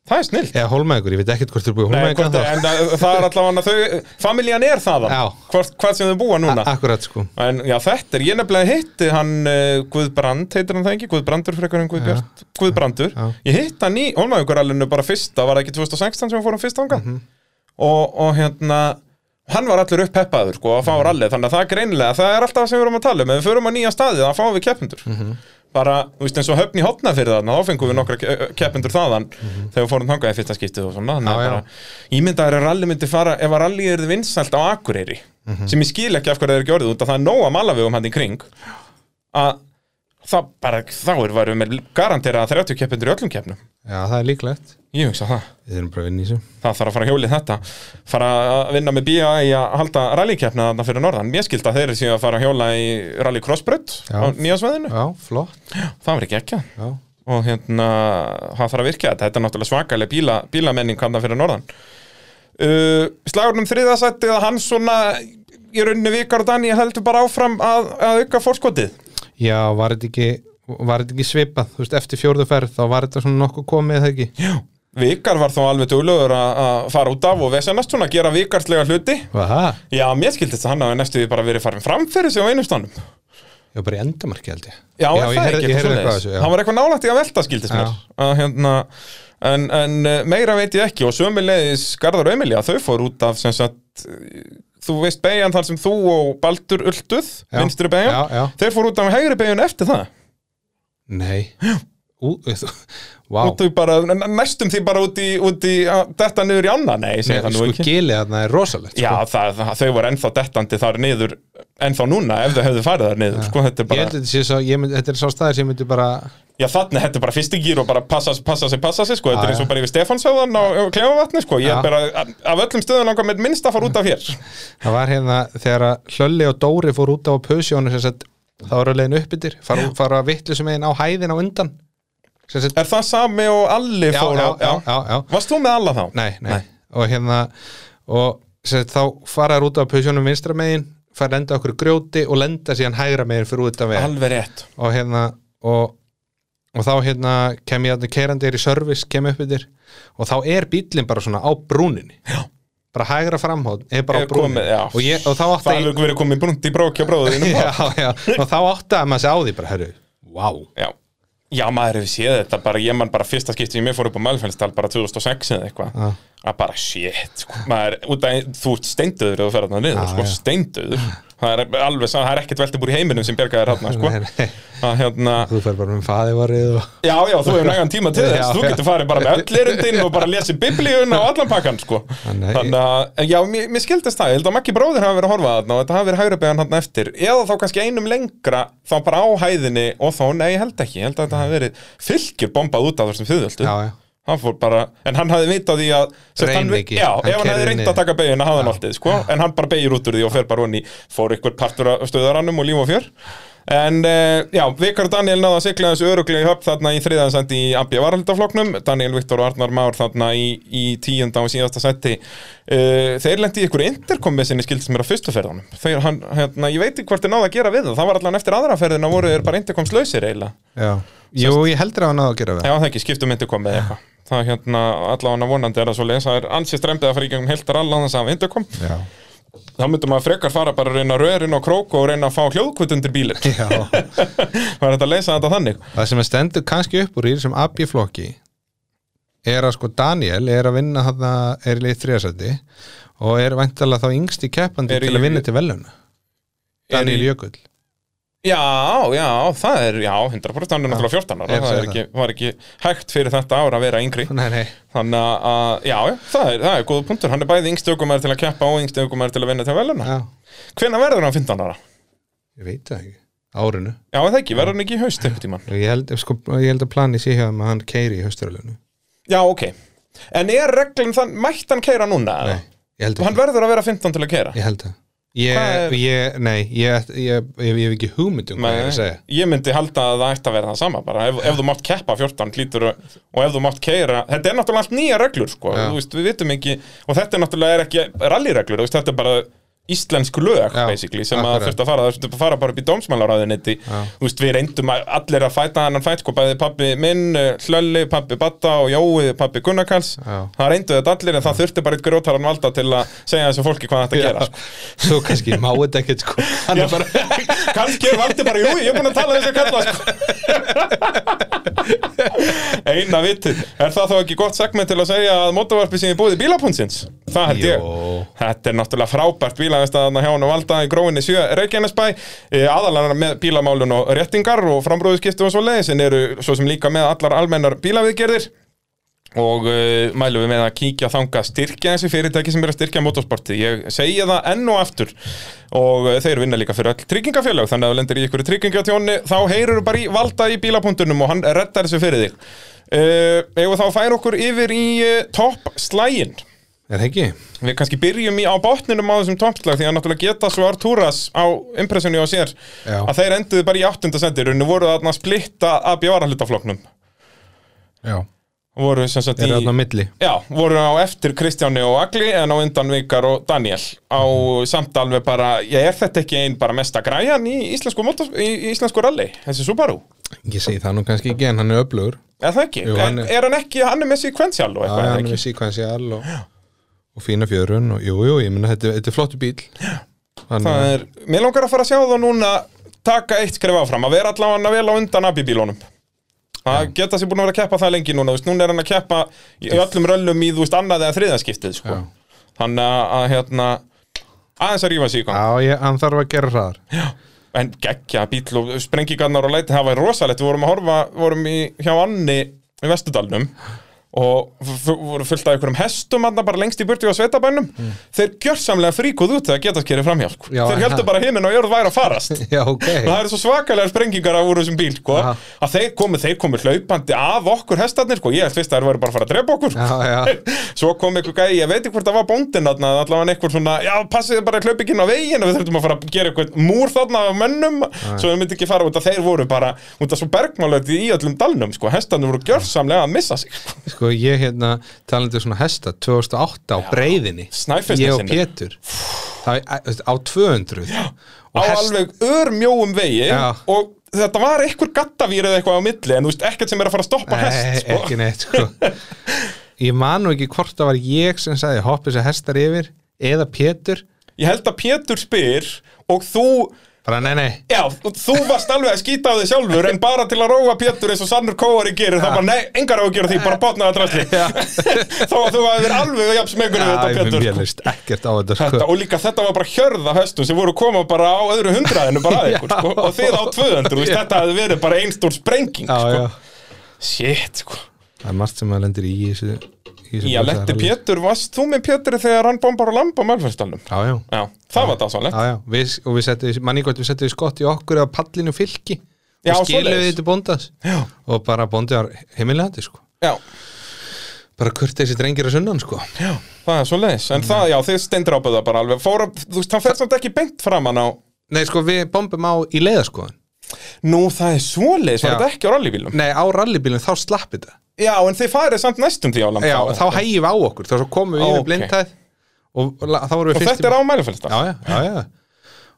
Það er snill eða Hólmækur, ég veit ekkert hvort þú er búið en það, það er allavega þau, familjan er þaðan. Hvort, hvað sem þau búa núna. Akkurat sko. En já, þetta er, ég nefnilega hitti hann uh, Guðbrand, heitir hann það ekki? Guðbrandur frekar en Guðbjart, Guðbrandur. Ég hitt hann í Hólmavíkurallinu bara fyrsta, var það ekki 2016 sem við fórum fyrst ánga Mhm. og, og hérna hann var allur uppheppaður sko að fá rallið. Þannig að það er greinilega, það er alltaf sem við erum að tala um. Ef við förum á nýja staði þá fáum við keppendur. Mhm. Bara, þú veist eins og höfn í hotna fyrir þarna þá fengum við nokkra ke- keppendur þaðan þegar við fórum þangað í fyrsta skiptið og svona þannig Mhm. Já, að já. bara, ímyndaður að ralli myndi fara ef að ralli er vinsælt á Akureyri Mhm. sem ég skil ekki af hverju það er ekki orðið út að það er nóg að malavegum hann í kring að það bara, þá er varum með garantera 30 keppendur í öllum keppnum. Já, það er líklegt. Ég hugsa það. Við erum bara að vinna í þessu. Það þarf að fara hjólið þetta. Fara að vinna með BA í að halda rallikeppna þarna fyrir norðan, mér skild að þeir eru síðan að fara að hjóla í rally crossbrödd Já. á nýjásveðinu, Já, flott. Það var ekki ekki. Já, og hérna, það þarf að virka þetta. Þetta er náttúrulega svakalega bíla, bílamenning hann fyrir norðan. Uh, slagurnum þriðasættið að hann svona í rauninni vikar og Dani heldur bara áfram að, að auka fórskotið Já var þetta ekki ekki svipað, þú veist, eftir fjórðu ferð þá var þetta svona nokkuð komið eða ekki Já. Vikar var þó alveg duglegur að að fara út af og vesenast svona, gera vikarslega hluti Aha. Já, mér skildist að hann hafi næstu bara verið farin framfyrir sig á einum stannum Já, bara í endamarki held ég Já, er ég heyrði- eitthvað þessu, já. Hann var eitthvað nálægt í að velta skildist mér Já. að, hérna, en, en eh, meira veit ég ekki og sömulegis Garðar og Emilía þau fór út af sem sagt þú veist beigjan þar sem þú og Baldur ultuð, Já. vinstri beigjan þeir fór út af hægri beigjan eftir það. Nei. (gasps) Ú, Vá, út bara, næstum því bara út í, út í að, þetta niður í ána, nei, nú sko gilið þarna er rosalegt Já, sko. það, þau voru ennþá dettandi þar niður ennþá núna ef þau hefðu farið þar niður sko, þetta er Ég bara, held að þetta þetta er sá staðir sem myndi bara já þannig, þetta er bara fyrsti gýr og bara passa, passa sig, passa sig, sko, þetta er eins og bara yfir Stefanshöðan á, Klefavatni, sko, ég er bara af öllum stöðum langar með minnst að fara út af hér. Það var hérna þegar að Hlölli og Dóri fór út á Pusjónu sem sagt, þá eru leiðin upp yfir fara, fara vitlu sem einn á hæðin á undan. Sagt, Er það sami og Alli já, fór á, já, já, já. Varst þú með alla þá? Nei, nei, og hérna og sagt, þá fara þær út á Pusjónu vinstra megin, fara lenda okkur grjóti og lenda síðan hægra megin fyrir út af veg Alveg rétt og og og þá hérna kem ég að keirandi er í service, kem upp yfir og þá er bíllinn bara svona á brúninni. Já. bara hægra framhótt er bara Er á brúninni og, ég, og þá átti Það hefur verið komið brúnt í bróki á bróðinu (laughs) og þá átti að maður sé á því bara, herru, wow. Já, já maður hefur séð þetta bara, ég man bara fyrsta skipti sem ég fór upp á Mælfellsdal bara 2006 eða eitthvað. Að bara shit, sko, maður, út að þú ert steindöður eða þú fer þarna niður, sko, já. Það er alveg, sá- það er ekkert veltibúr í heiminum sem bjargaði þarna, sko. Að hérna, þú fer bara með faðivarið og já, já, þú hefur nægan tíma til þess. Þú getur farið bara með öll erindin og bara lesið biblíun og allan pakkan, sko. Þannig- að, já, mér, mér skildist það. Ég held að Maggi bróðir hafi verið að horfa þarna og þetta hafi verið hægra beðan hann eftir, eða þá kannski einum lengra þá bara á hæðinni og þá, nei, ég held ekki. Ég held að þetta hafi verið fylgir bombað út af þessum já, hann fór bara, en hann hafði vitað því að hann, já, Hann ef hann hefði keyrði reynd að taka beigina hafði hann alltið, sko, en hann bara beigir út úr því og fer bara honni, fór ykkur partur af stöðarannum og líf og fjör. En uh, já, Vikar og Daniel náða að sigla þessu öruglega í höfn þarna í þriðansætti í AB varaldafloknum, Daniel, Viktor og Arnar Már þarna í, í tíunda og síðasta sætti uh, þeir lendi ykkur interkom með sinni skild sem er á fyrstu ferðanum þeir, hann, hérna, ég veit ekki hvort þeir náða að gera við það. Var allan eftir aðra ferðina voru þeir bara interkomslausir eiginlega. Já. Jú, ég heldur að hann náðu að gera það Já, það. ekki, skiptum interkom eða eitthvað Það hérna, allavega vonandi er það svo leið Það er ansið strempið að fara í gegnum heiltar allan þess að interkom Já, Þá myndum maður frekar fara bara að reyna rörin og krók og reyna að fá hljóðkvöld undir (laughs) Það er þetta að leysa þetta þannig. Það sem er stendur kannski upp úr í þessum AB-flokki er að sko Daniel er að vinna þarna er í lið þriðasætti og er væntalega þá yngsti keppandi Er til í- að vinna til veluna Daniel í- Jökull Já, já, það er, já, 100% hann er náttúrulega 14 ára. að Það er ekki, var ekki hægt fyrir þetta ára að vera yngri. (laughs) Nei, nei, Þannig að, já, það er, það er góð punktur. Hann er bæði yngsti ökumæður til að keppa og yngsti ökumæður til að vinna til veluna já, Hvenær verður hann 15 ára? ég veit það ekki. Árinu. Já, það ekki, verður hann ekki í haust einhvern tímann? Ég held, sko, ég held að plani sé hjá þeim að hann keiri í hausturölinu Já, ok. En er reglum þann, mætt hann keira núna? Nei, ég held Hann að vera 15 til að keira Ég er- ég, nei, ég, ég, hef ekki hugmyndum hvað ég er að segja. ég myndi halda að það ætti að vera það sama bara, ef, ef þú mátt keppa 14 lítur og ef þú mátt keira, þetta er náttúrulega allt nýja reglur sko, veist, við vitum ekki og þetta er náttúrulega er ekki veist, þetta er bara íslensk lög, Já, basically, sem að akkurat. þurft að fara, það þurft að fara bara upp í dómsmálaráðunetti þú veist, við reyndum að allir að fæta hann fæt, sko, bæði pappi minn, eh, Hlölli, pappi Batta og Jói, pappi Gunnarkals það reyndu þetta allir, en það þurfti bara eitt grótaran valda til að segja þessu fólki hvað þetta gera, sko. (laughs) Svo kannski má þetta ekkert sko. Hann bara (laughs) kannski valdi bara, jú, ég er búin að tala þess að kalla sko. (laughs) (laughs) eina vitið. Er það þá ekki gott segment til að segja að mótavarpi sem ég búið í bílapunnsins það held ég, Jó. þetta er náttúrulega frábært bílaðistæðan hjá hann og valda í gróinni sjö Reykjanesbæ, e, aðalega með bílamálun og réttingar og frambróðuskiptu og svo leiðis en eru svo sem líka með allar almennar bílaviðgerðir og uh, mælum við með að kíkja þanga styrkja þessi fyrirtæki sem er að styrkja motorsporti ég segja það enn og aftur. Og uh, þeir vinna líka fyrir öll tryggingafélag þannig að þú lendir í ykkur tryggingatjóni þá heyrur bara í valda í bílapunktunum og hann reddar þessu fyrir þig. Uh, Eða þá fær okkur yfir í uh, topp slægin Er það ekki? Við kannski byrjum í á botninum á þessum toppslag því að náttúrulega geta svo Artúras á impressjoni á sér Já. að þeir enduðu bara í áttunda sendir og voru þarna að splitta að bjára hlutafloknum Já voru sem sagt í það? Já, voru á eftir Kristjáni og Agli en á undan Vikar og Daniel. Á samt alveg bara, ég er þetta ekki ein bara mesta græjan í íslensku, motor, í, íslensku rally, þessi Subaru? Ég segi það nú kannski ekki en hann er öflugur. Er það ekki? Jú, hann er, er- hann ekki, hann er með sequential og Já, eitthvað, er hann það er með sequential og, og fína fjörun og jú, jú, ég menna þetta, þetta er flottu bíl Þannig Það er, mér langar að fara að sjá þá núna taka eitt skref áfram, að vera allavega vel á undan abibílónum Það geta sér búin að vera að keppa það lengi núna, veist, núna er hann að keppa í öllum röllum í, þú veist, annað eða þriðaskiptið, sko. Já. Þannig að, hérna, aðeins að rífa sig í gang. Já, ég, hann þarf að gera hraðar En geggja bíl og sprengigarnar og læti, það var rosalegt, við vorum að horfa, vorum í, hjá Anni í Vestudalnum og voru fullt af einhverjum hestum hann bara lengst í burti á sveitabænum. Þeir gjörsamlega fríkuð út þegar geta skerið framhjá sko. Já, þeir heldur bara himinn og jörð væri að farast. (laughs) Já, ok. Og það eru svo svakalega sprengingar af úr þessum bíl sko, að þeir komu, þeir komu hlaupandi af okkur hestarnir, sko, ég held fyrst að þeir væri bara að fara að drepa okkur sko. Já, já. (laughs) svo kom einhver gæi, ég veit ekki hvort það var bóndin allavega einhver svona, já, passið bara að hlaupa ekki inn á veginn og við þurftum að fara að gera eitthvað múr þarna af mönnum, svo við myndi ekki fara út að þeir voru bara, út að svo bergmálöti í öllum dalnum, sko, hestarnir voru gjörsamlega að missa sig, sko. Sko, ég hérna talandi um svona hesta 2008 á breiðinni Snæfellsnesinu. Ég og Pétur Það er á 200 á og hest, alveg örmjóum vegi Já. og þetta var einhver gattavýr eða eitthvað á milli en þú veist, ekkert sem er að fara að stoppa Nei, hest sko. ekki neitt sko Ég man nú ekki hvort það var ég sem sagði hoppið sér hestar yfir eða Pétur Ég held að Pétur spyr og þú bara nei nei. Já, þú varst alveg að skýta á þig sjálfur en bara til að róa Pétur eins og sannur kóari gerir þá bara, nei, engar á að gera því, bara botnaða drasli þá (laughs) að þú hafði verið alveg að jafn smengur við þetta ég Pétur mér sko. leist ekkert á þetta Þetta, sko og líka þetta var bara hjörða höstum sem voru að koma bara á öðru hundraðinu bara að (laughs) Já. sko, og þið á 200, veist, þetta hefði verið bara einstór sprenging Já, sko. já, Shit, sko. Það er margt sem maður lendir í þessu Já, letti. Pétur, varst þú með Péturi þegar hann bombar og lamba á Mölferstalnum? Já, já, Já, það var það svolít já, já. Við, og við settum, manni gott, við settum skott í okkur á pallinu fylki. Já, og svoleiðis. við til bóndans. Já, og bara bóndi var heimilegandi sko. Já, bara kurt þessi drengir að sunnan sko. Já, það er svo leiðis En það, já, þið steindur ábyrða bara alveg. Fóra, þú veist, hann fer samt ekki beint framan á Nei, sko, við bombum á í leiðaskoðan Nú, það er svo leiðis, var Já. þetta ekki á rallybílum? Nei, á rallybílum þá slapp þetta Já, en þið farið samt næstum því á lamba Já, þá hægjum við á okkur, þá komum við yfir blindhæð og la- þá vorum við Og fyrst þetta er á Mölferstal? Já, já, já, já.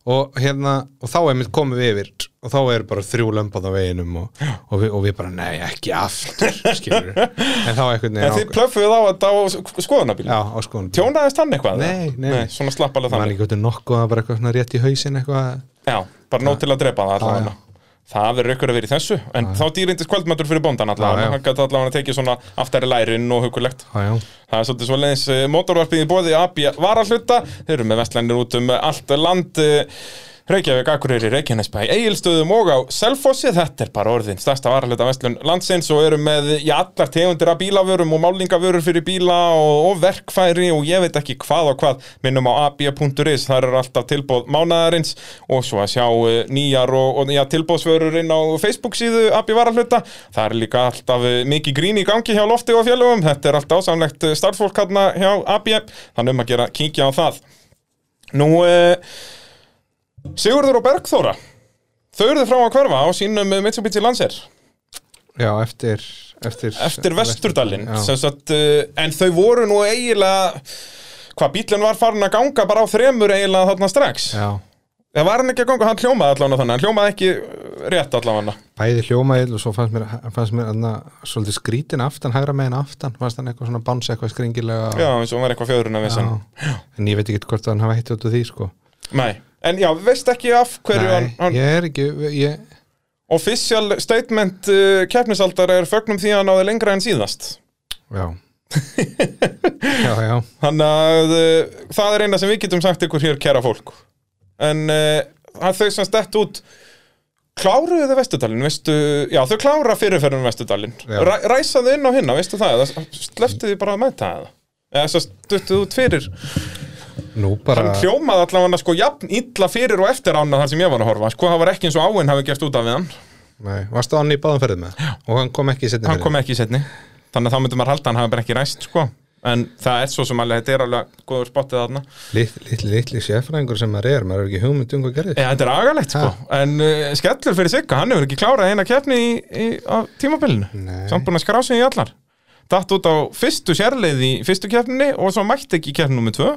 Og hérna, og þá komum við yfir og þá er bara þrjú lömb á veginum og, og, við, og við bara, nei, ekki aftur skilur en þá einhvern En veginn þið plöffuð á þetta á skoðunabíl? Já, á skoðan Tjónaðist hann eitthvað? Nei, nei. Nei, svona slapp alveg Man þannig. ekki út að að það verður ykkur að vera í þessu. En þá dýrindist kvöldmættur fyrir bóndan allavega. Hann gæti allavega að tekið svona aftari lærin og hugulegt Það er svolítið svoleiðis uh, mótorvarpið í bóði AB varahluta. Þeir eru með vestlænir út um allt land uh, Reykjavík, Akureyri, Reykjanesbæ, Egilstöðum og á Selfossi, þetta er bara orðin stærsta varahluta vestlun landsins og eru með í allar tegundir af bílavörum og málingavörur fyrir bíla og, og verkfæri og ég veit ekki hvað og hvað. Minnum á ab.is, þar er alltaf tilbóð mánaðarins. Og svo að sjá uh, nýjar og, og nýja tilbóðsvörur inn á Facebook síðu AB varahluta, það er líka alltaf uh, mikið grín í gangi hjá lofti og félögum, þetta er alltaf ásamlegt uh, starffólk hérna hjá AB, þannig um að gera kíkja á það. Nú, Sigurður og Bergþóra Þau eruðu frá að hverfa á sínum Mitsubishi Lancer. Já, eftir Eftir, eftir Vesturdalinn uh, en þau voru nú eiginlega hvað bílinn var farin að ganga bara á þremur eiginlega þarna strax? Já, það var hann ekki að ganga, hann hljómaði allavega þannig hann hljómaði ekki uh, rétt allavega. Bæði hljómaðil og svo fannst mér, fannst mér anna, svolítið skrítin aftan, hægra megin aftan. Fannst hann eitthvað svona báns eitthvað skringilega? Já, eins og hann var eitthvað fjöðurinn að vissan. Já. en ég veit ekki hvort hann hafa heitt út af því sko. Nei, en já, veist ekki af hverju hann, Nei, hann ég er ekki ég, official statement uh, keppnisaldar er fögnum því að hann náði lengra en síðast. Já. Já, já. (laughs) Þannig að uh, það er eina sem við getum sagt ykkur hér, kæra fólk. En uh, þau sem stett út Kláruðu þau Vestudalinn, veistu Já, þau klára fyrirferðum Vestudalinn. Ræ, Ræsaðu inn á hinna, veistu það? Eða sleftu því bara að mæta það Eða svo stuttuðu út fyrir bara Hann hljómaði allavega sko jafn illa fyrir og eftir ána þar sem ég var að horfa. Sko, það var ekki eins og áinn hafi gert út af við hann. Nei, varstu hann í báðum ferðum með? Já. og hann kom ekki í setni Hann kom ekki í setni Þannig að þá myndum maður halda hann hafi bara ekki ræst, sko. En það er svo sem alveg, þetta er alveg góður spottið þarna. Litli, litli, sérfræðingur sem maður er maður er ekki hugmynd um hvað gerði Já, þetta er agalegt sko. En uh, skellur fyrir Sigga, hann hefur ekki klárað eina keppni í, í, á tímabilinu. Samt búin að skrá sig í allar. Datt út á fyrstu sérleið í fyrstu keppninni Og svo mætti ekki í keppni nummer tvö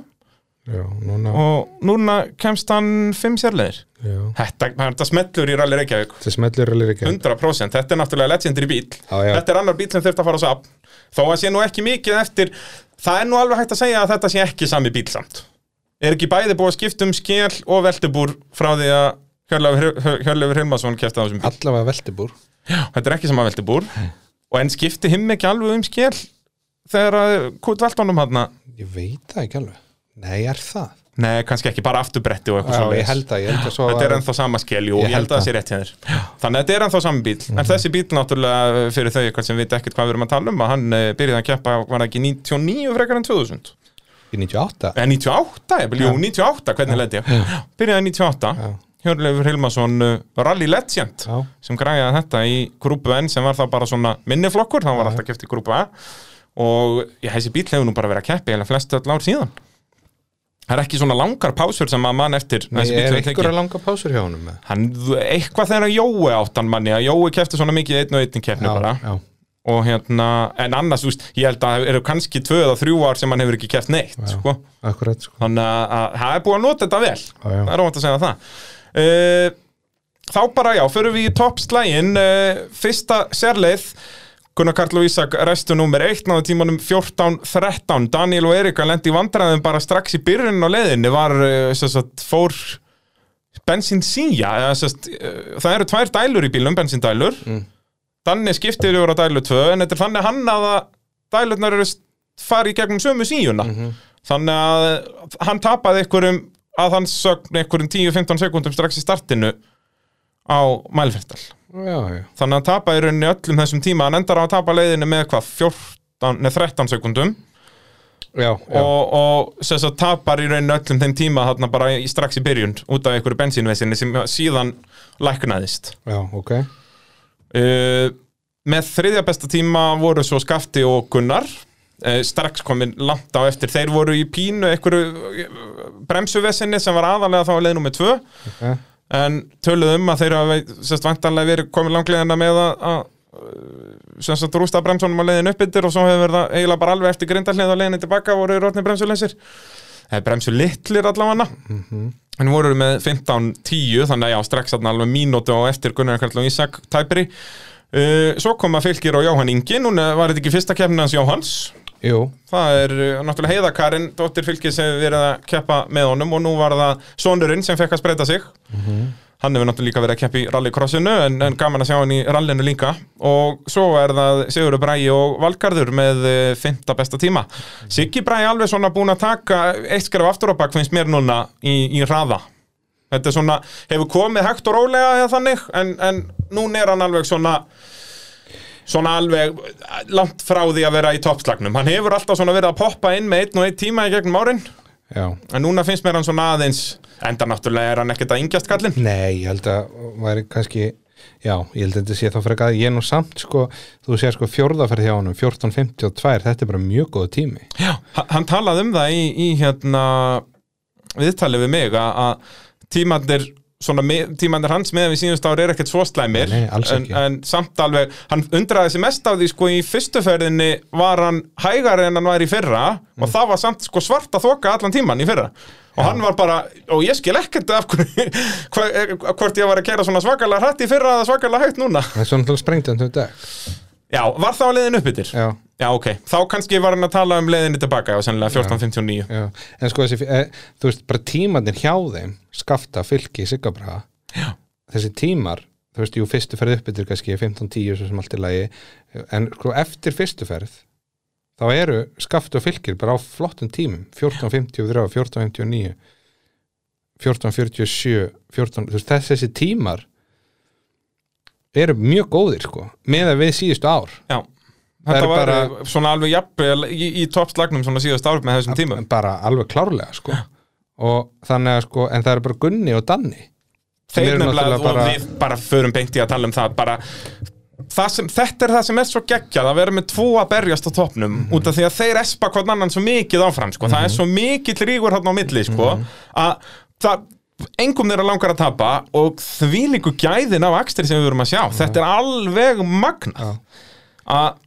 Já, núna Og núna kemst hann fimm sérleiðir Já, Þetta, þetta smellur í Rally Reykjavík. Það smellur alveg ekki 100% Þetta er náttúrulega legendary bíl Já, já. Þetta er annar bíl sem þurft að fara á sap Þó að sé nú ekki mikið eftir Það er nú alveg hægt að segja að þetta sé ekki sami bíl samt. Er ekki bæði búið að skipta um skél og veltubúr frá því að Hjörleifur Hilmarsson kefti á þessum bíl? Allavega veltibúr. Þetta er ekki sama veltubúr og en skipti hinn ekki alveg um skél þegar að kút veltunum hann Ég veit það ekki alveg Nei, er það? Nei, kannski ekki bara afturbretti og eitthvað Já, svoleiðis. ég held að, ég held að svo Þetta er ennþá sama skeli og Ég held að það sé rétt þér. Þannig að þetta er ennþá sami bíl En þessi bíl náttúrulega fyrir þau eitthvað sem veit ekkert hvað við erum að tala um að hann eh, byrjaði að keppa, var ekki 99 frekar en 2000 Í 98 Eða 98, ég jú, 98, hvernig leti ég? Byrjaði 98 Já. Hjörleifur Hilmarsson uh, Rally Legend Já, sem græjaði þetta í grúpu N sem var það bara svona minniflokkur, það var alltaf keppt í grúpu A. Og ég, þessi bíl hefur nú bara verið að keppi eða flest öll ár síðan Það er ekki svona langar pásur sem að mann eftir Nei, er einhverja langa pásur hjá honum? Hann, eitthvað þegar Jói áttan manni að Jói kefti svona mikið einn og einn keppni bara já, og hérna, en annars, veist, ég held að það eru kannski tvö eða þrjú ár sem hann hefur ekki keft neitt, Já. sko akkurat sko. þannig að- að það er búið að nota þetta vel Já, já. það er óvænt að segja það uh, þá bara já, förum við í toppslægin uh, fyrsta sérleið Gunnar Karl og Ísak restu númer 1 náðu tímanum 14-13 Daniel og Erika lendi vandræðum bara strax í byrjunin á leiðinni. Var sem sagt, fór bensín síja uh, það eru tvær dælur í bílum, bensíndælur. Mm. Danni skiptir yfir á dælu 2 en þetta er þannig hann að dælurnar eru fari í gegnum sömu síjuna. Þannig að hann tapaði einhverjum að hans sögn einhverjum 10-15 sekundum strax í startinu á mælfestal já, já, þannig að hann tapaði í rauninni öllum þessum tíma. Hann endar á að tapa leiðinu með hvað 14, nei 13 sekundum já, já. og, og sem sagt tapar í rauninni öllum þeim tíma þarna bara í, strax í byrjun út af einhverju bensínvesinni sem síðan læknaðist. Já, ok. Uh, með þriðja besta tíma voru svo Skafti og Gunnar. Uh, strax komin langt á eftir. Þeir voru í pínu einhverju bremsuvesinni sem var aðalega þá að leið nummer tvö. Okay. En töluðu um að þeir hafa sérst vantanlega verið komin langlegina með að, að uh, rústa bremsunum á leiðin upp yfir og svo hefur verið það eiginlega bara alveg eftir grindallið á leiðinni tilbaka voru rótni bremsuleysir eða bremsu litlir allavega. En voru með 15-10 þannig að já, strax alveg mínútu á eftir Gunnar Karl og Ísak tæpri. Uh, svo koma fylgir og Jóhann Ingi. Núna var þetta ekki fyrsta keppnin hans Jóhanns Jú, það er uh, náttúrulega Heiða Karin dóttir fylgir sem hefur verið að keppa með honum og nú var það sonurinn sem fekk að spreita sig. Hann hefur náttúrulega líka verið að keppa í rallycrossinu en, en gaman að sjá hann í rallinu líka. Og svo er það Sigurður Bræi og Valgarður með uh, fymta besta tíma. Siggi Bræi alveg svona búin að taka eitt skref aftur á bak finnst mér núna í, í hraða. Þetta er svona, hefur komið hægt og rólega eða þannig, en, en núna er hann alveg svona svona alveg langt frá því að vera í toppslagnum, hann hefur alltaf svona verið að poppa inn með einn og einn tíma í gegnum árin. Já. En núna finnst mér hann svona aðeins enda náttúrulega er hann ekkert að yngjast kallinn Nei, ég held að væri kannski Já, ég held að þetta sé þá fyrir að ég nú samt sko, þú sér sko fjórðaferð hjá honum 14.52, þetta er bara mjög góð tími. Já, hann hann talaði um það í, í hérna viðtalið við mig að tímandir svona tímandir hans meðan við síðust ári er ekkert svo slæmir. Nei, nei, en, en samt alveg, hann undraði sig mest af því sko í fyrstu ferðinni var hann hægari en hann var í fyrra Mm. og það var samt sko svarta þoka allan tíman í fyrra. Og hann var bara, og ég skil ekkert af (laughs) hva- hvort ég var að kera svona svakalega hrætt í fyrra eða svakalega hægt núna. Það er svona sprengt en þau dag Já, var það á leiðin upp yfir? Já, Já, ok, þá kannski var hann að tala um leiðinni tilbaka og sennilega 14.59 já, en sko þessi, e, þú veist, bara tímarnir hjá þeim skafta, fylki, siggabraga Já. þessi tímar þú veist, jú, fyrstu ferð upp yfir kannski 15-10 svo sem allt í lagi, en sko eftir fyrstu ferð, þá eru skafta og fylkir bara á flottum tímum 14.53, 14.59 14.47 14, þú veist, þessi tímar eru mjög góðir sko, með að við síðustu ár Já, þetta var bara- svona alveg jafnvel í, í toppslagnum svona síðast árið með þessum tímum bara alveg klárlega sko og þannig að sko, en það eru bara Gunni og Danni Þeir nefnilega, og bara- við bara förum beint í að tala um það bara það sem, þetta er það sem er svo geggjað að vera með tvo að berjast á toppnum Mhm. út af því að þeir espa hvern annan svo mikið áfram sko. það er svo mikill rígur hann á milli sko, Mhm. að það engum þeirra langar að tapa og því líku gæðin af akstri sem við verum að sjá. Þetta er alveg magnað. Að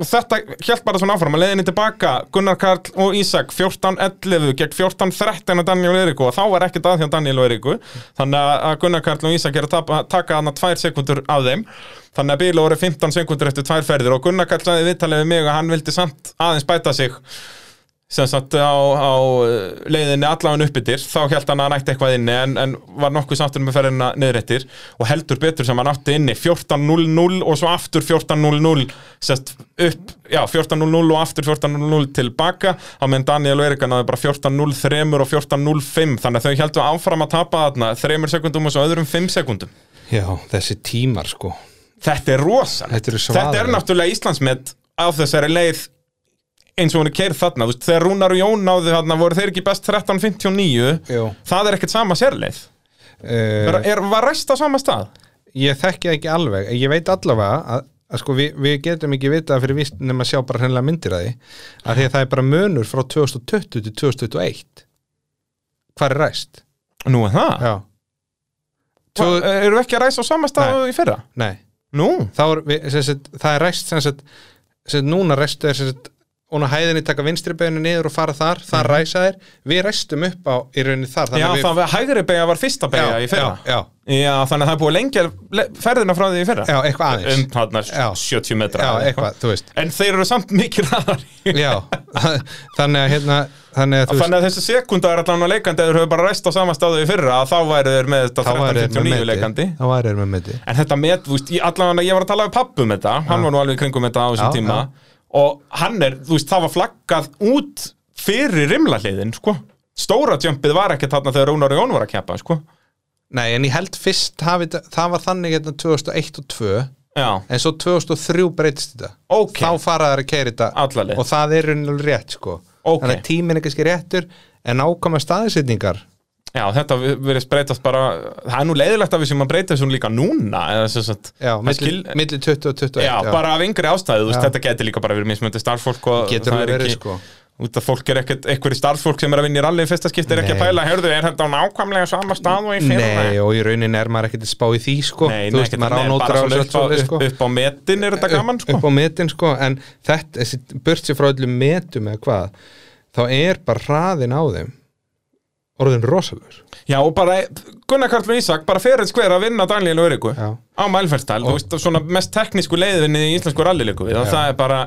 og þetta hjælt bara svona áfram. Að leiðinni tilbaka Gunnar Karl og Ísak 14-11 gegn 14-13 að Daniel og Eiríku og þá var ekkert að hjá Daniel og Eiríku þannig að Gunnar Karl og Ísak er að tapa, taka hana tvær sekundur af þeim. Þannig að bíla voru 15 sekundur eftir tvær ferðir. Og Gunnar Karl sagði viðtalið við mig að hann vildi samt aðeins bæta sig sem sagt á, á uh, leiðinni allavega upp yfir þá held hann að hann ætti eitthvað inni en, en var nokkuð sáttur með ferðina niðrættir og heldur betur sem hann átti inni. 14.00 og svo aftur 14.00 sest upp, já 14.00 og aftur 14.00 tilbaka. Á meðan Daniel og Erika náði bara 14.03 og 14.05 þannig að þau heldur áfram að tapa þarna 3 sekundum og svo öðrum 5 sekundum já, þessi tímar sko. Þetta er rosa Þetta eru Þetta er náttúrulega Íslandsmet á þessari leið eins og hún er keirð þarna þú veist, þegar Rúnar og Jón náðu þarna voru þeir ekki best 13.59 Jú. það er ekkert sama sérleið er, uh, er, var ræst á sama stað ég þekki það ekki alveg ég veit allavega að, að sko við, við getum ekki vitað fyrir víst nema sjá bara hreinlega myndir að því að því að það er bara munur frá 2020 til 2021 hvað er ræst? Nú er það? Já, Tvö... Eru ekki að ræsa á sama stað í fyrra? nei Nú? er, við, sagt, það er ræst sem sagt, sem sagt, núna ræstu er sem sagt, og á hæðinni taka vinstri beinu niður og fara þar, þar ræsa þeir við ræstum upp á í rauninni þar. Já, þannig að hægri beigja var fyrsta beigja í fyrra. já, já, þannig að það er búið lengja le- ferðina frá því í fyrra. Já, eitthvað aðeins. Um þarna Já. 70 metra já, eitthvað, þú veist. En þeir eru samt mikið ræðar já, (laughs) þannig að hérna þannig að þú Þannig að þessi sekunda er allan að leikandi eða þau hefur bara rest á sama stáðu í fyrra þá væri þeir með þetta þá væri þeir með 1359 leikandi. Þá væri þeir með meti En þetta met, þú veist, að ég var að tala við um þetta. Hann var nú alveg kringum þetta á þessum Já, tíma Og hann er, þú veist, það var flaggað út fyrir rimlahliðin, sko Stóra jumpið var ekki þarna þegar Rúnar Jón var að keppa, sko nei, en ég held fyrst þetta- það var þannig hérna 2001 og 2 Já, en svo 2003 breytist þetta Ok. þá fara þær að keira þetta Alla leið. og það er rauninni rétt sko Ok. þannig að tíminn er kannski réttur en ákvæma staðsetningar já, þetta verðist breytast bara Það er nú leiðilegt að við sem að breyta þessum líka núna eða sem sagt já, það milli, skil- milli 20 og 21 Já, bara af yngri ástæðu, veist, þetta getur líka bara verið mismöndi starffólk og það það er verið ekki, sko. Út af fólk er ekkert, einhverju starffólk sem er að vinna í rally í fyrsta skipti er ekki að pæla, heyrðu, er þetta á nákvæmlega sama stað og í fyrra? Nei, og í rauninni er maður ekkert að spá í því sko. Nei, þú veist, maður bara á þessu sko. upp á metin er sko. sko þá er bara hraðin á þeim orðin rosalur Já, og bara Gunnar Karl og Ísak bara fyrir skver að vinna Daniel og Eriku Já. á Mælferstæl, þú veist, svona mest teknísku leiðinni í íslensku rallileiku við, og það er bara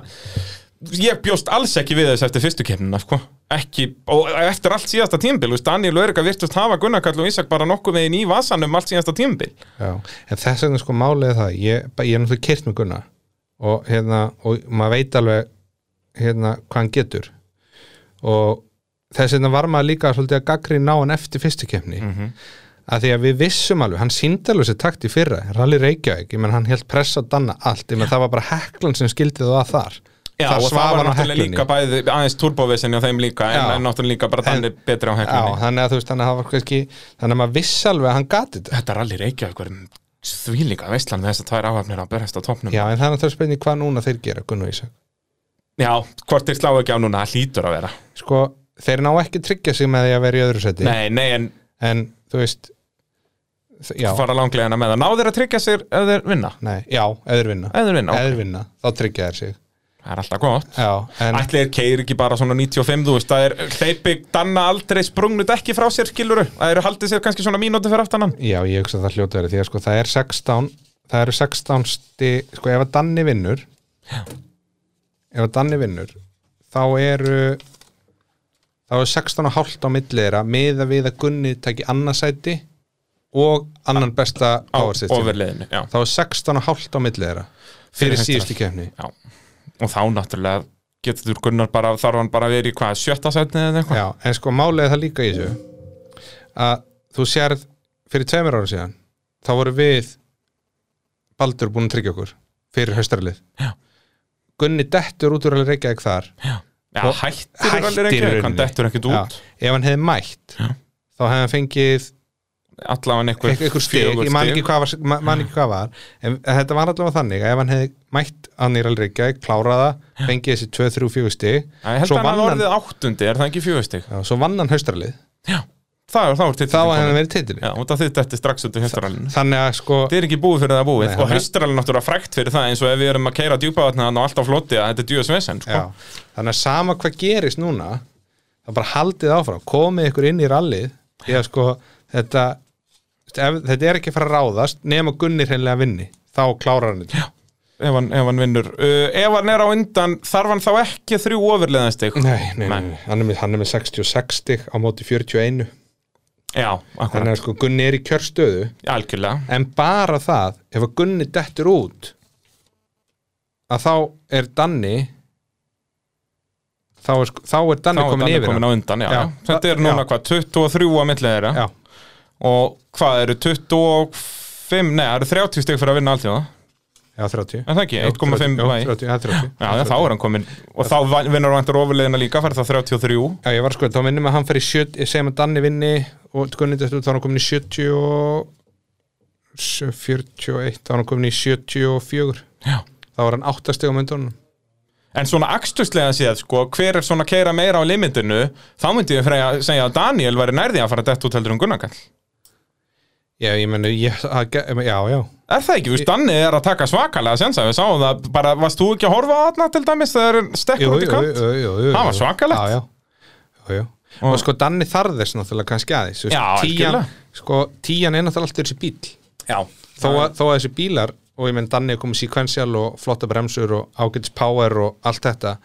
ég bjóst alls ekki við þess eftir fyrstu keppnina, sko. Ekki, og eftir allt síðasta tímbil, Daniel og Erika virtust hafa Gunnar Karl og Ísak bara nokkuð veginn í vasanum allt síðasta tímbil Já, en þess vegna sko málið er það ég, ég er náttúrulega kyrt með Gunnar. Og hérna, og maður veit alveg hérna hvað hann getur. Og þess vegna var maður líka svolítið að gaggri ná hann eftir fyrstu keppni. Mhm. að því að við vissum alveg, hann síndi alveg sér takt í fyrra, Rally Reykjavík, menn hann helt pressa á danna allt, menn það var bara heklan sem skildi það að þar. Já, Þar og það var náttúrulega líka bæði aðeins turbovesinni og þeim líka, en, Já. en náttúrulega líka bara þannig betri á Já, heklinni þannig að þú veist, þannig að það var kannski þannig að maður vissi alveg að hann gati þetta. Þetta rally Reykjavík var því líka veistlan með þess að tvær áhafnir að berjast á topnum Já, en það er náttúrulega spurning hvað núna þeir gera, Gunnar og Ísak. Já, hvort þeir slá ekki á núna, það hlýtur að vera. Sko, þeir ná ekki tryggja sig með því að vera í öðru seti Nei, nei, en en þú veist já, fara langlegina með það. Ná þeir að tryggja sér ef þeir vinna? Nei, já, eður vinna. Ef þeir vinna, ok. eður vinna, þá tryggja þeir sig. Það er alltaf gott. Já, en Ætli þeir keir ekki bara svona 95, þú veist Það er hleypi danna aldrei sprungnut ekki frá sér skiluru Það eru haldið sér kannski svona mínúti fyrir aftanan já, ég hugsa að það hljóta verið því að sko, það er 16 það eru 16 sti, sko, ef að Danni vinnur Já. ef að Danni vinnur þá eru þá er 16 og hálft á milli þeirra miða við að Gunni taki annarsæti og annan besta á áherslu overliðinu Já, þá er 16 og hálft á milli þeirra fyrir Fyrir síðustu kefni já. Og þá náttúrulega getur Gunnar bara, þarf hann bara að vera í hvað, sjötta setni eða eitthvað? Já, en sko er það líka í þessu að þú sérð fyrir tveimur ára síðan þá voru við Baldur búin að tryggja okkur fyrir haustarlið Já. Gunni dettur út úr alveg reykjaðik þar. Já, Og hættir rally í Reykjavík, hann dettur ekkert Já, út. Ef hann hefði mætt Já. þá hefði hann fengið allavega einhver, fjögur ég man ekki hvað var, ma- man ekki hvað var. En þetta var allavega þannig að ef hann hefði mætt hann í alveg reykjaðik, kláraða fengið þessi 2, 3, 4 stig. Já, Ég held að hann orðið áttundi, er það ekki fjögustig? já, svo vann hann haustarlið Já, það er þá titillinn hefði hann kominn. verið titilin Já, af því þetta er strax út í höstralinu þannig að sko Þetta er ekki búið fyrir það búið Nei, og hann höstralinu náttúrulega frækt fyrir það eins og ef við erum að keira djúpavatna og alltaf floti að þetta er djúðs vesen sko. Já, þannig að sama hvað gerist núna þá bara haldið áfram, komið ykkur inn í rallið. Því að sko þetta, ef, þetta er ekki að fara að ráðast nema Gunni hreinlega vinni. Þá klárar hann þetta. Ef, hann, ef hann vinnur. Uh, Ef hann er á undan þarf hann þá ekki þrjú ofurleðanstig Nei, nei, Nei. nei, Hann, er með, hann er með 66 stig á móti 41 Já, þannig akkurat, að sko Gunni er í kjörstöðu. Algjörlega. En bara það, ef að Gunni dettur út að þá er Danni þá er, þá er Danni Þá er komin Danni yfir komin hann. á undan, já, Já. Þetta er núna Já. hvað, 23 á millið þeirra? Já, og hvað eru 25, nei, það eru 30 stig fyrir að vinna allt í það já, 30 En það ekki, 1,5 Já, vægi. 30, já, 30 Já, já, þá er hann komin og þá vinnur hann vantur ofurleiðina líka fyrir það 33 Já, ég var sko, þá minnum að hann fer í 70, ég segjum að Danni vinni og Gunni þetta þá er hann komin í 70 og 41, þá er hann komin í 74 Já. þá er hann 8 stegum undan honum. En svona akstuslega séð, sko, hver er svona að keira meira á limitinu, þá myndi ég freyja að segja að Daniel væri nærði að fara dett út heldur um Gunnarkall. Já, ég menn, ég, að, ge- já, já Er það ekki, þú veist, Danni er að taka svakalega sensa, við sáum það, bara, varst þú ekki að horfa á þarna til dæmis þegar stekkur út í kant? jú, jú, jú, Það var svakalegt. Já, já, já, já. Og, sko Danni þarðist náttúrulega kannski aðeins þú veist, Já, tíjan, sko, tíjan er náttúrulega alltaf þessi bíl Já, þó að, þó að þessi bílar og ég menn Danni er komið sequential og flotta bremsur og ágætis power og allt þetta